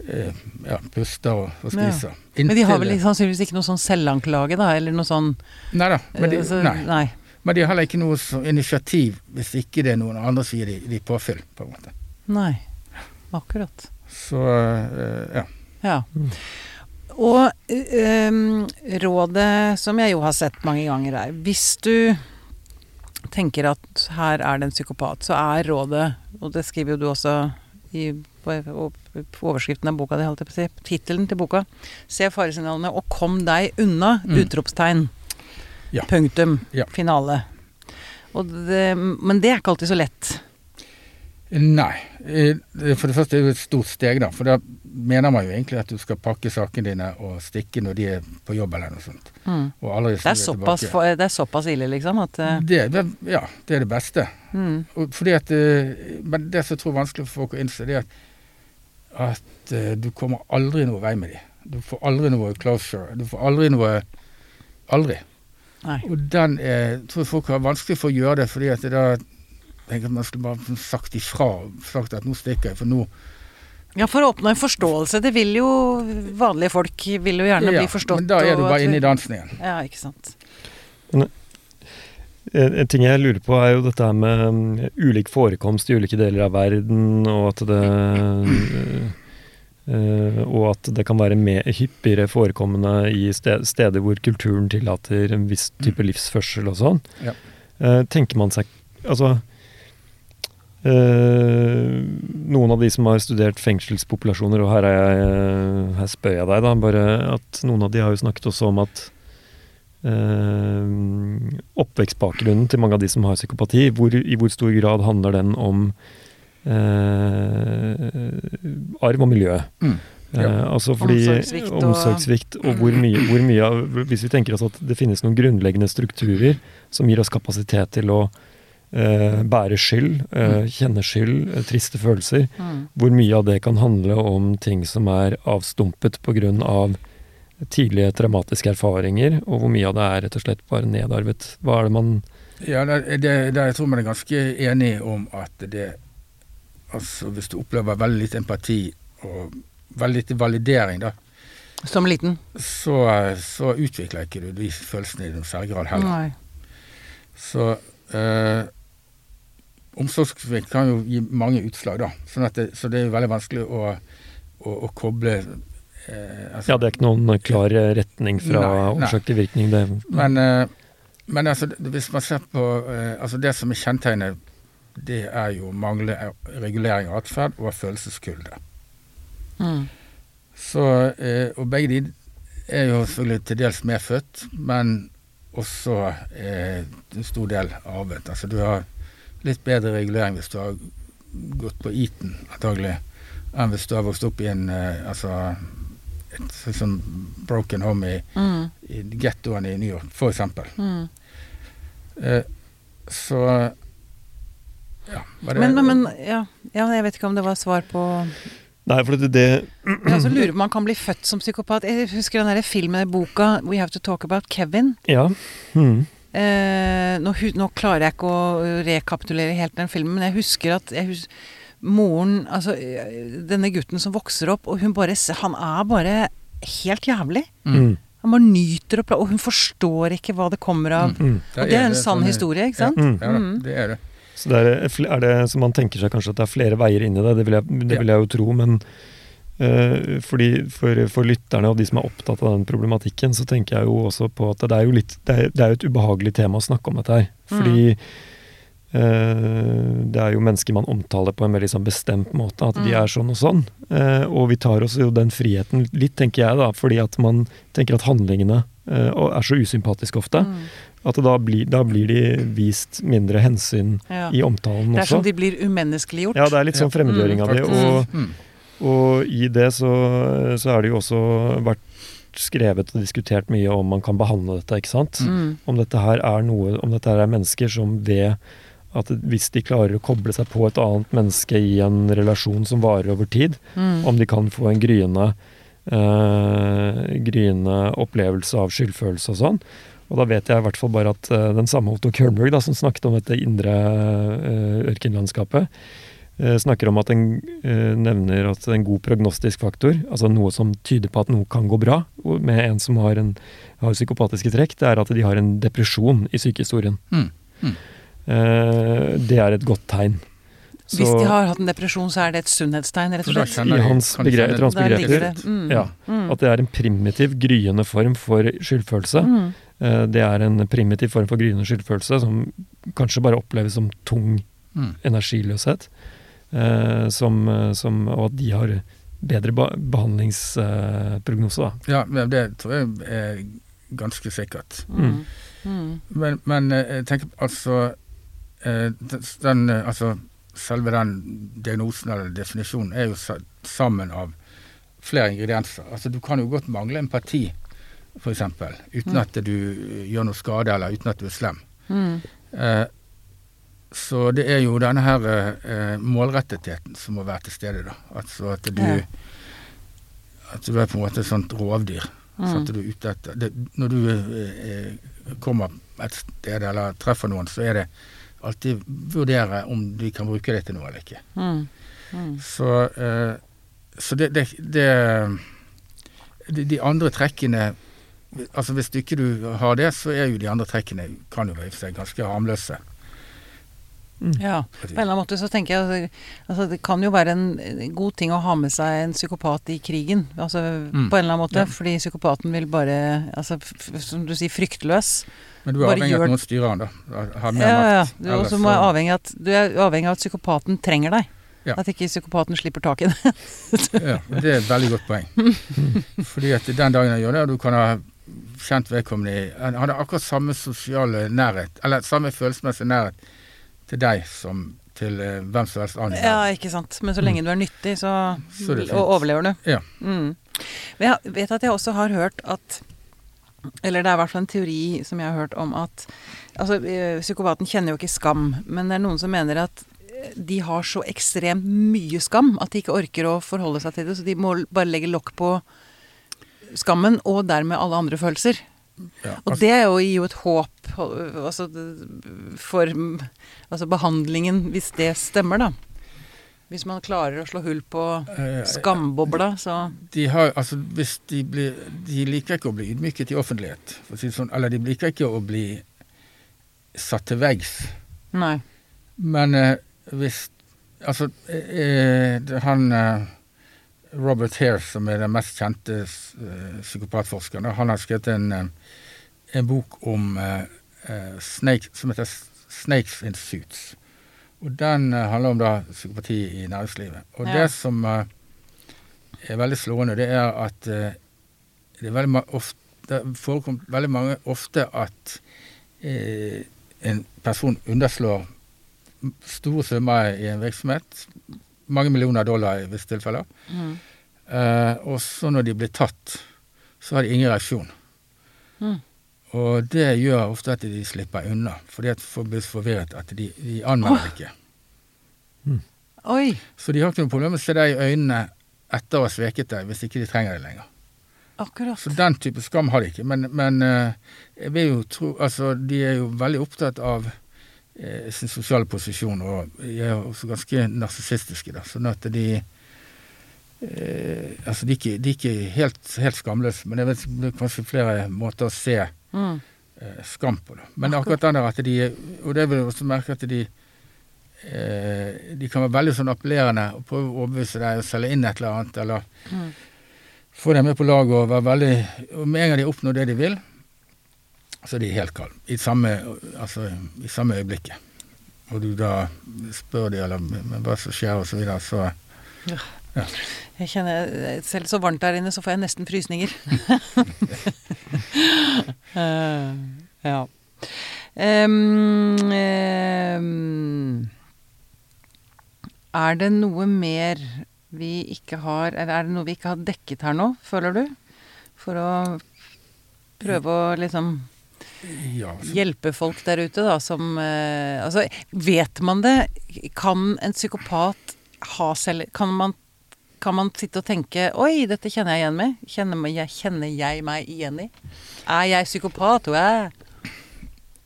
eh, ja, puster og, og Ja. Men de har vel sannsynligvis ikke noe sånn selvanklage, da? Eller noe sånn Nei da. Men de, eh, altså, nei. nei. men de har heller ikke noe initiativ hvis ikke det er noen andre som gir de, de påfyll. på en måte. Nei. Akkurat. Så eh, ja. Ja. Og eh, um, rådet som jeg jo har sett mange ganger er Hvis du tenker at her er det en psykopat, så er rådet, og det skriver jo du også i på, på overskriften av boka di, holdt jeg på å si, tittelen til boka, Se faresignalene og kom deg unna! Mm. Utropstegn. Ja. Punktum. Ja. Finale. Og det, men det er ikke alltid så lett. Nei. eh, For det første er det et stort steg, da. For da mener man jo egentlig at du skal pakke sakene dine og stikke når de er på jobb eller noe sånt. Mm. Det, er såpass, det er såpass ille, liksom, at uh... Det, det, ja, det er det beste. mm. At, eh, men det som jeg tror er vanskelig for folk å innse, det er at, at eh, du kommer aldri noe vei med dem. Du får aldri noe closure. Du får aldri noe Aldri. Nei. Og den er, jeg tror folk har vanskelig for å gjøre det, fordi at det da tenker at man skulle bare sagt ifra. Sagt at nå stikker jeg, for nå Ja, for å oppnå en forståelse. Det vil jo vanlige folk vil jo gjerne Ja, bli forstått. Men da er du bare inne i dansen igjen. Ja, ikke sant. En, en ting jeg lurer på, er jo dette her med mm, ulik forekomst i ulike deler av verden, og at det eh, Og at det kan være mer, hyppigere forekommende i steder hvor kulturen tillater en viss type livsførsel og sånn. Ja. Eh, tenker man seg Altså eh, Noen av de som har studert fengselspopulasjoner, og her, er jeg, eh, her spør jeg deg, da, bare at noen av de har jo snakket også om at uh, oppvekstbakgrunnen til mange av de som har psykopati, hvor, i hvor stor grad handler den om uh, arv og miljø? Mm. Eh, Ja. altså fordi Omsorgssvikt og- omsorgssvikt og, hvor, mye, hvor mye av Hvis vi tenker oss at det finnes noen grunnleggende strukturer som gir oss kapasitet til å eh, bære skyld, eh, kjenne skyld, eh, triste følelser, Mm. hvor mye av det kan handle om ting som er avstumpet pga. tidlige traumatiske erfaringer, og hvor mye av det er rett og slett bare nedarvet. Hva er det man Ja, det, det, jeg tror man er ganske enig om at det Altså hvis du opplever veldig lite empati og veldig lite validering, da, Som liten? så, så utvikler ikke du de følelsene i noen særlig grad heller. Nei. Så eh, omsorgssvikt kan jo gi mange utslag, da. Sånn at det, så det er jo veldig vanskelig å, å, å koble eh, altså, Ja, det er ikke noen klar retning fra årsak til virkning. Det, Men, eh, men altså, hvis man ser på eh, altså Det som er kjennetegnet, det er jo manglende regulering av atferd og følelseskulde. Mm. Så, eh, og begge de er jo selvfølgelig til dels medfødt, men også eh, en stor del arvet. Altså du har litt bedre regulering hvis du har gått på Eton, antagelig, enn hvis du har vokst opp i en eh, altså et sånn broken home i, Mm. i gettoen i New York, for eksempel. Mm. Eh, så ja, var det Men, men, men ja. ja, jeg vet ikke om det var svar på nei, for det, det Jeg så lurer man kan bli født som psykopat. Jeg husker den der filmen, i boka We Have to Talk About Kevin. Ja. Mm. Eh, nå, nå klarer jeg ikke å rekapitulere helt den filmen, men jeg husker at jeg hus moren Altså, eh, denne gutten som vokser opp, og hun bare Han er bare helt jævlig. Mm. Han bare nyter å Og hun forstår ikke hva det kommer av. Mm. Og det er en sann sånn- historie, ikke sant? Mm. Ja, Mm. det er det. Så det er, er det, så man tenker seg kanskje at det er flere veier inn i det, det vil jeg, det vil jeg jo tro. Men eh, fordi for, for lytterne og de som er opptatt av den problematikken, så tenker jeg jo også på at det er jo litt Det er, det er jo et ubehagelig tema å snakke om dette her. Fordi eh, det er jo mennesker man omtaler på en veldig sånn bestemt måte, at de Mm. er sånn og sånn. Eh, og vi tar oss jo den friheten litt, tenker jeg, da, fordi at man tenker at handlingene eh, er så usympatiske ofte. Mm. At da blir, da blir de vist mindre hensyn Ja. i omtalen også. Det er som de blir umenneskeliggjort. Ja, det er litt sånn fremmedgjøring av det. faktisk. Og, Mm. Og i det så, så er det jo også vært skrevet og diskutert mye om man kan behandle dette, ikke sant. Mm. Om dette her er noe Om dette her er mennesker som ved at hvis de klarer å koble seg på et annet menneske i en relasjon som varer over tid, Mm. om de kan få en gryende eh, gryende opplevelse av skyldfølelse og sånn. Og da vet jeg i hvert fall bare at eh, den samme Otto Kernberg, da, som snakket om dette indre eh, ørkenlandskapet, snakker om at en eh, nevner at en god prognostisk faktor, altså noe som tyder på at noe kan gå bra med en som har, en, har psykopatiske trekk, det er at de har en depresjon i sykehistorien. Mm. Mm. Eh, det er et godt tegn. Hvis de har hatt en depresjon, så er det et sunnhetstegn, rett og slett. I hans kan begre- etter hans begreper. det. Mm. Ja, Mm. At det er en primitiv, gryende form for skyldfølelse. Mm. Eh, Det er en primitiv form for gryende skyldfølelse som kanskje bare oppleves som tung Mm. energiløshet. Eh, Som, eh, som, og at de har bedre ba behandlingsprognose, da. Ja, det tror jeg er ganske sikkert. Mm. Mm. Men, men eh, jeg tenker altså eh, den, altså Selve den diagnosen eller definisjonen er jo sa- sammen av flere ingredienser. Altså Du kan jo godt mangle empati, f.eks., uten Mm. at du gjør noe skade, eller uten at du er slem. Mm. Eh, så det er jo denne her eh, målrettetheten som må være til stede, da. Altså at du Ja. At du er på en måte et sånt rovdyr. Mm. Så at du ute etter det, Når du eh, kommer et sted eller treffer noen, så er det alltid vurdere om de kan bruke det til noe eller ikke. Mm. Mm. Så, eh, så det, det, det de, andre trekkene Altså Hvis du ikke du har det, så er jo de andre trekkene kan jo i og for seg ganske harmløse. Ja, på en eller annen måte så tenker jeg altså det kan jo være en god ting å ha med seg en psykopat i krigen. Altså Mm. på en eller annen måte. Ja. Fordi psykopaten vil bare, altså som du sier, fryktløs. Men du er avhengig av at noen styrer han, da. Har mer Ja, ja. Du er også må avhengig av at, du er avhengig av at psykopaten trenger deg. Ja. At ikke psykopaten slipper tak i det. Ja, det er et veldig godt poeng. Fordi at den dagen han gjør det, og du kan ha kjent vedkommende i Han hadde akkurat samme sosiale nærhet, eller samme følelsesmessige nærhet til deg som til eh, hvem som helst annen. Ja, ikke sant. Men så lenge du er nyttig, så, Så er og overlever du. Ja. Mm. Men jeg vet at jeg også har hørt at Eller det er i hvert fall en teori som jeg har hørt om at Altså, eh, psykopaten kjenner jo ikke skam, men det er noen som mener at eh, de har så ekstremt mye skam at de ikke orker å forholde seg til det, så de må bare legge lokk på skammen, og dermed alle andre følelser. Ja, Og altså, det er jo, gir jo et håp altså, for altså behandlingen, hvis det stemmer, da. Hvis man klarer å slå hull på Eh, skambobla, så de har, altså hvis de blir De liker ikke å bli ydmyket i offentlighet, si sånn. Eller de liker ikke å bli satt til veggs. Nei. Men eh, hvis Altså, eh, han eh, Robert Hare, som er den mest kjente eh, psykopatforskeren, han har skrevet en, eh, en bok om eh, snake, som heter 'Snakes in Suits'. Og Den handler om da psykopati i næringslivet. Og Ja. det som er veldig slående, det er at det er veldig ofte, det forekommer veldig mange ofte at en person underslår store summer i en virksomhet. Mange millioner dollar i visse tilfeller. Mm. Eh, og så når de blir tatt, så har de ingen reaksjon. Mm. Og det gjør ofte at de slipper unna, fordi at folk blir så forvirret at de, de anmelder ikke. Oi! Så de har ikke noe problem med å se deg i øynene etter å ha sveket deg, hvis ikke de trenger det lenger. Akkurat. Så den type skam har de ikke. Men, men eh, jeg vil jo tro Altså, de er jo veldig opptatt av sin sosiale posisjon, og de er også ganske narsissistiske, da. Sånn at de eh, Altså, de er ikke, de er ikke helt, helt skamløse, men jeg vet det er kanskje flere måter å se Mm. eh, skam på det. Men akkurat den der at de Og det vil jeg også merke at de eh, De kan være veldig sånn appellerende og prøve å overbevise deg og selge inn et eller annet, eller Mm. få deg med på laget og være veldig Og med en gang de oppnår det de vil, så er helt kalde. I altså, i samme øyeblikket. Og du da spør de eller men hva som skjer, og så videre, så Jeg kjenner Selv så varmt der inne, så får jeg nesten frysninger. uh, ja. Um, um, er det noe mer vi ikke har Eller er det noe vi ikke har dekket her nå, føler du? For å prøve å liksom ja. Hjelpe folk der ute, da, som eh, Altså, vet man det? Kan en psykopat ha selv Kan man, kan man sitte og tenke Oi, dette kjenner jeg igjen med. Kjenner, jeg, kjenner jeg meg igjen i? Er jeg psykopat? Wow.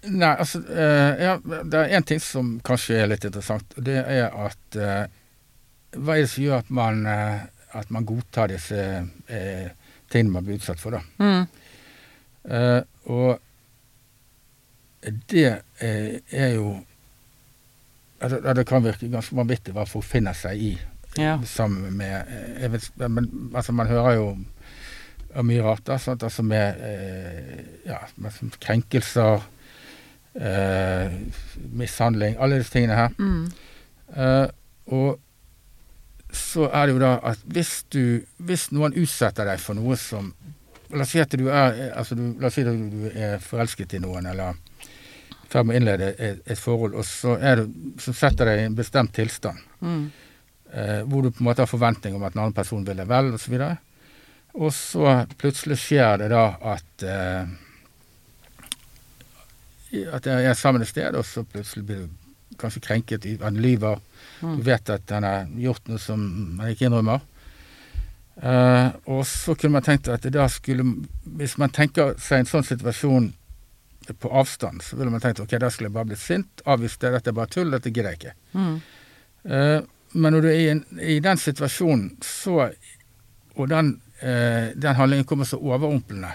Nei, altså eh, ja, Det er én ting som kanskje er litt interessant, og det er at eh, Hva er det som gjør at man, eh, at man godtar disse eh, tingene man blir utsatt for, da? Mm. Eh, og det eh, er jo altså, Det kan virke ganske vanvittig hva folk finner seg i Ja. sammen med eh, vet, men, altså, Man hører jo om mye rart, da, sånt, Altså med, eh, ja, med krenkelser, eh, mishandling, alle disse tingene her. Mm. Eh, og så er det jo da at hvis du Hvis noen utsetter deg for noe som La oss si at du er altså du, si at du er forelsket i noen, eller ferd med å innlede et, et forhold, og så, du, så setter deg i en bestemt tilstand. Mm. Eh, hvor du på en måte har forventning om at en annen person vil deg vel, osv. Og, og så plutselig skjer det da at eh, At jeg er sammen et sted, og så plutselig blir du kanskje krenket. Han lyver. Mm. Du vet at han har gjort noe som han ikke innrømmer. Eh, og så kunne man tenkt at det da skulle Hvis man tenker seg en sånn situasjon på avstand, så ville man tenkt ok, da skulle jeg bare blitt sint, avvist det, dette er bare tull, dette gidder jeg ikke. Mm. Eh, men når du er i, en, i den situasjonen, så Og den, eh, den handlingen kommer så overrumplende,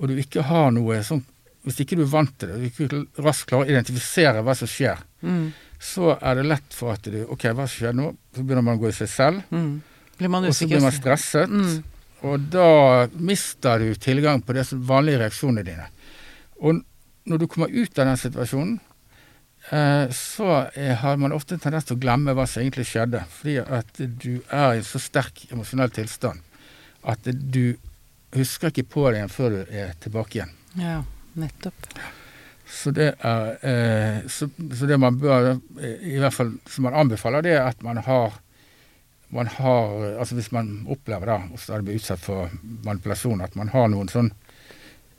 og du ikke har noe sånn Hvis ikke du er vant til det, du ikke raskt klarer å identifisere hva som skjer, Mm. så er det lett for at du Ok, hva skjer nå? Så begynner man å gå i seg selv, Mm. Blir man og så blir man stresset. Mm. Og da mister du tilgang på de vanlige reaksjonene dine. Og når du kommer ut av den situasjonen, eh, så eh, har man ofte en tendens til å glemme hva som egentlig skjedde. Fordi at du er i en så sterk emosjonell tilstand at du husker ikke på det igjen før du er tilbake igjen. Ja, nettopp. Så det er eh, så, så det man bør, i hvert fall som man anbefaler, det er at man har man har, altså Hvis man opplever da, og stadig blir utsatt for manipulasjon, at man har noen sånn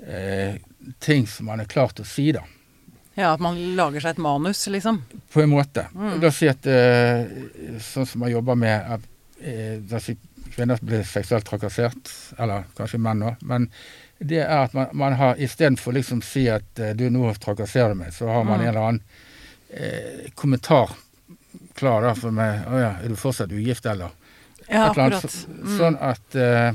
eh, ting som man er klar til å si, da. Ja, at man lager seg et manus, liksom. På en måte. Mm. La oss si at eh, sånn som man jobber med at eh, kvinner blir seksuelt trakassert, eller kanskje menn òg, men det er at man, man har istedenfor liksom si at eh, du, nå trakasserer meg, så har man Mm. en eller annen eh, kommentar klar da for meg Å ja, er du fortsatt ugift, eller? Ja, akkurat. Mm. Sånn at eh,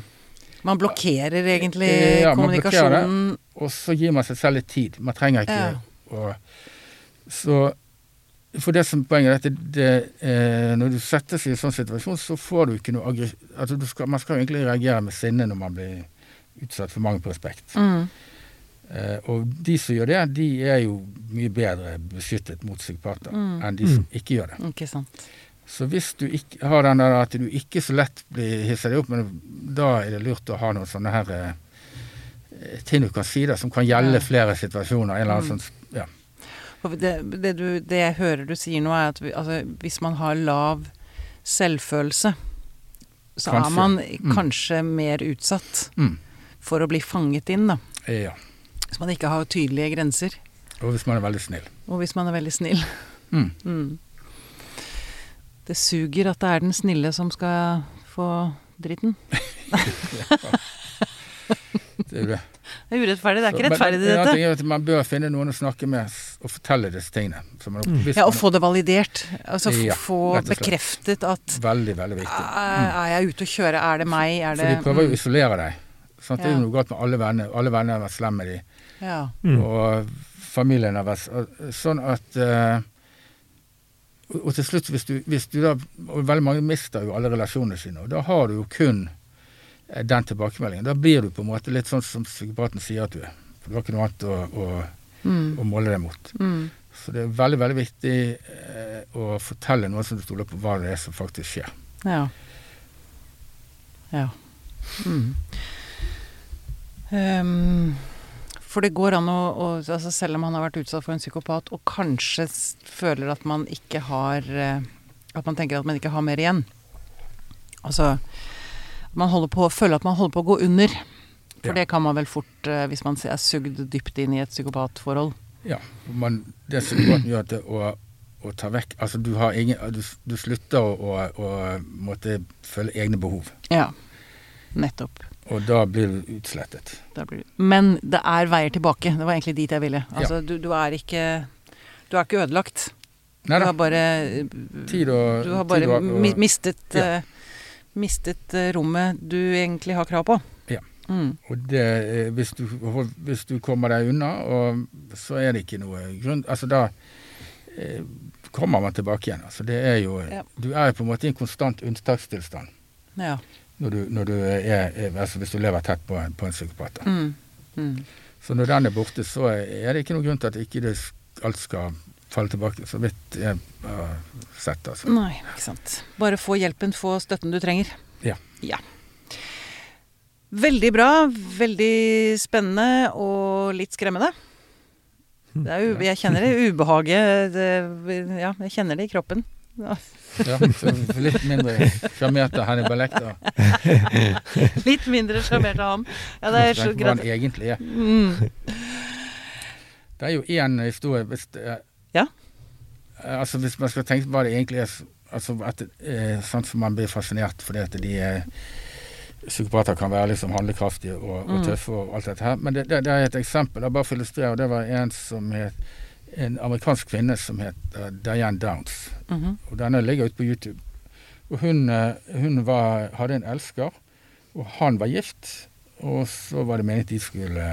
Man blokkerer egentlig Ja, man blokkerer det. kommunikasjonen. Og så gir man seg selv litt tid. Man trenger ikke Ja. å Så for det som poenget er at det, det, eh, når du settes i en sånn situasjon, så får du ikke noe aggresjon altså du skal, Man skal egentlig reagere med sinne når man blir utsatt for mangel på respekt. Mm. Eh, og de som gjør det, de er jo mye bedre beskyttet mot psykopater Mm. enn de som ikke gjør det. Ikke sant. Så hvis du ikke har den der at du ikke så lett blir hisset deg opp, men da er det lurt å ha noen sånne her eh, ting du kan si da, som kan gjelde flere situasjoner. En eller annen Mm. sånn, ja. Det, det, du, det jeg hører du sier nå, er at vi, altså, hvis man har lav selvfølelse, så er man Mm. kanskje mer utsatt Mm. for å bli fanget inn, da. ja. Hvis man ikke har tydelige grenser. Og hvis man er veldig snill. Og hvis man er veldig snill. Mm. Mm. Det suger at det er den snille som skal få dritten. Det er det. Det er urettferdig. Det er Så- ikke rettferdig, men, dette. at Man bør finne noen å snakke med og fortelle disse tingene. Så man, Mm. hvis Ja, og få det validert. Altså Ja, få og bekreftet at Veldig, veldig viktig. er, er jeg ute å kjøre? Er det meg? Er For det de prøver jo å mm, isolere deg. Sant? Det er jo noe galt med alle venner. Alle venner har vært slemme med de. Ja. Mm. Og familien har vært Sånn at eh, og, til slutt, hvis du, hvis du da Og veldig mange mister jo alle relasjonene sine, og da har du jo kun eh, den tilbakemeldingen. Da blir du på en måte litt sånn som psykopaten sier at du er. For du har ikke noe annet å, å, Mm, å måle deg mot. mm, Så det er veldig, veldig viktig eh, å fortelle noen som du stoler på, hva det er som faktisk skjer. ja. Ja. Mm. Ehm, for det går an å, å altså Selv om man har vært utsatt for en psykopat og kanskje føler at man ikke har eh, At man tenker at man ikke har mer igjen. Altså Man holder på, føler at man holder på å gå under. For Ja. det kan man vel fort eh, hvis man er sugd dypt inn i et psykopatforhold. Ja, man, Det psykopaten gjør at det å, å ta vekk Altså, du, har ingen, du, du slutter å, å, å måtte følge egne behov. Ja. Nettopp. Og da blir du utslettet. Da blir du. Men det er veier tilbake. Det var egentlig dit jeg ville. Altså, du, du er ikke Du er ikke ødelagt. Nei du har bare Tid og Du har bare og- og- mistet Ja. eh, Mistet eh, rommet du egentlig har krav på. Ja. Mm. Og det, eh, hvis, du, hvis du kommer deg unna, så er det ikke noe grunn Altså da eh, kommer man tilbake igjen. Altså det er jo Ja. Du er på en måte i en konstant unntakstilstand Ja. Når du, når du er, altså hvis du lever tett på en, på en psykopat. Mm. Mm. Så når den er borte, så er det ikke noen grunn til at ikke det alt skal falle tilbake, så vidt jeg har sett. altså. Nei, ikke sant. Bare få hjelpen, få støtten du trenger. Ja. ja. Veldig bra. Veldig spennende og litt skremmende. Det jo, jeg kjenner det ubehaget. Det, ja, jeg kjenner det i kroppen. Ja. Ja, litt mindre sjarmert av Hannibal Lecter. Litt mindre sjarmert av ham. Ja, det er så Hva han egentlig er. Mm. Det er jo én historie hvis det, Ja. Altså Hvis man skal tenke på hva det egentlig er altså at, eh, Sånn som man blir fascinert fordi at de eh, psykopater kan være liksom handlekraftige og, og Mm. tøffe og alt dette her. Men det, det, det er et eksempel. Bare for å illustrere. og Det var en som het en amerikansk kvinne som het eh, Diane Downs. Mhm. Og denne ligger ute på YouTube. Og hun, eh, hun var, hadde en elsker, og han var gift. Og så var det meningen at de skulle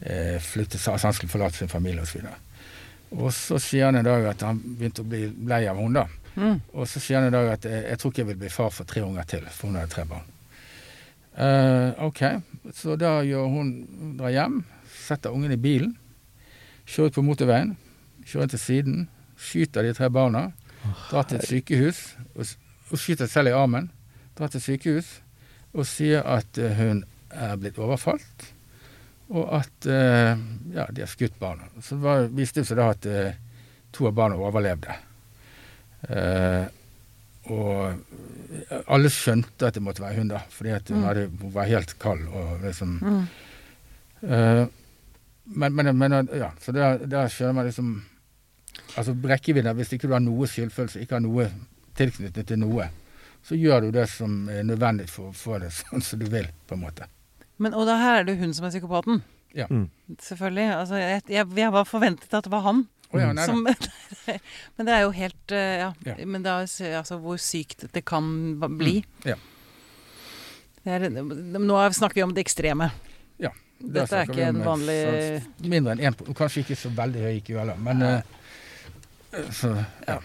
eh, flytte seg, altså han skulle forlate sin familie osv. Og så sier han en dag at han begynte å bli lei av henne. da. Mm. Og så sier han en dag at jeg, jeg tror ikke jeg vil bli far for tre unger til, for hun hadde tre barn. Eh, ok, så da gjør hun drar hjem, setter ungen i bilen, kjører ut på motorveien, kjører til siden, skyter de tre barna, drar til et sykehus og, og skyter selv i armen, drar til sykehus og sier at eh, hun er blitt overfalt, og at eh, ja, de har skutt barna. Så var, viste det seg da at eh, to av barna overlevde. Eh, og alle skjønte at det måtte være hun, da, fordi hun, Mm. hadde, hun var helt kald. og liksom... Mm. Eh, men, men, men ja, så da skjønner man liksom Altså rekkevidden, hvis ikke du har noe skyldfølelse, ikke har noe tilknytning til noe, så gjør du det som er nødvendig for å få det sånn som du vil, på en måte. Men, og da her er det hun som er psykopaten. Ja. Mm. Selvfølgelig. Altså, jeg, jeg, jeg var forventet at det var han. Oh, ja, nei, Som, men det er jo helt eh, Ja. Ja. Men da, altså hvor sykt det kan bli. Mm, ja. Det er, nå er- snakker vi om det ekstreme. Ja, Dette er ikke en eh, vanlig Mindre enn 1 Kanskje ikke så veldig høy IQ heller, men eh, så, ja.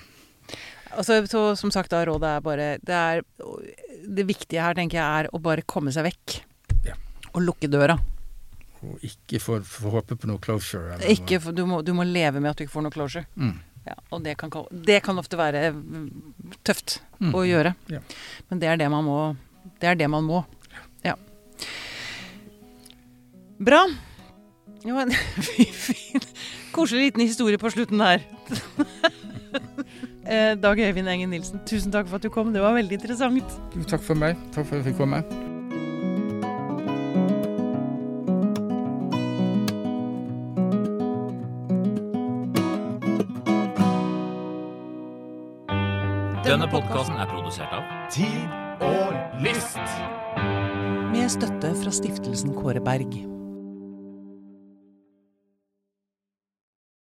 Altså, så, som sagt, da, rådet er bare det, er, det viktige her, tenker jeg, er å bare komme seg vekk. Ja. Og lukke døra. Og ikke få håpe på noe closure. Eller Ikke, du, må, du må leve med at du ikke får noe closure. Mm. Ja, og det kan, det kan ofte være mm, tøft Mm. å gjøre. Ja. Men det er det man må. Det er det man må. Ja. Bra. Jo, en fin, koselig liten historie på slutten der. Eh, Dag Øyvind Engen Nilsen, tusen takk for at du kom. Det var veldig interessant. Takk for meg. Takk for at jeg fikk komme. Denne podkasten er produsert av Tid og lyst. Med støtte fra stiftelsen Kåre Berg.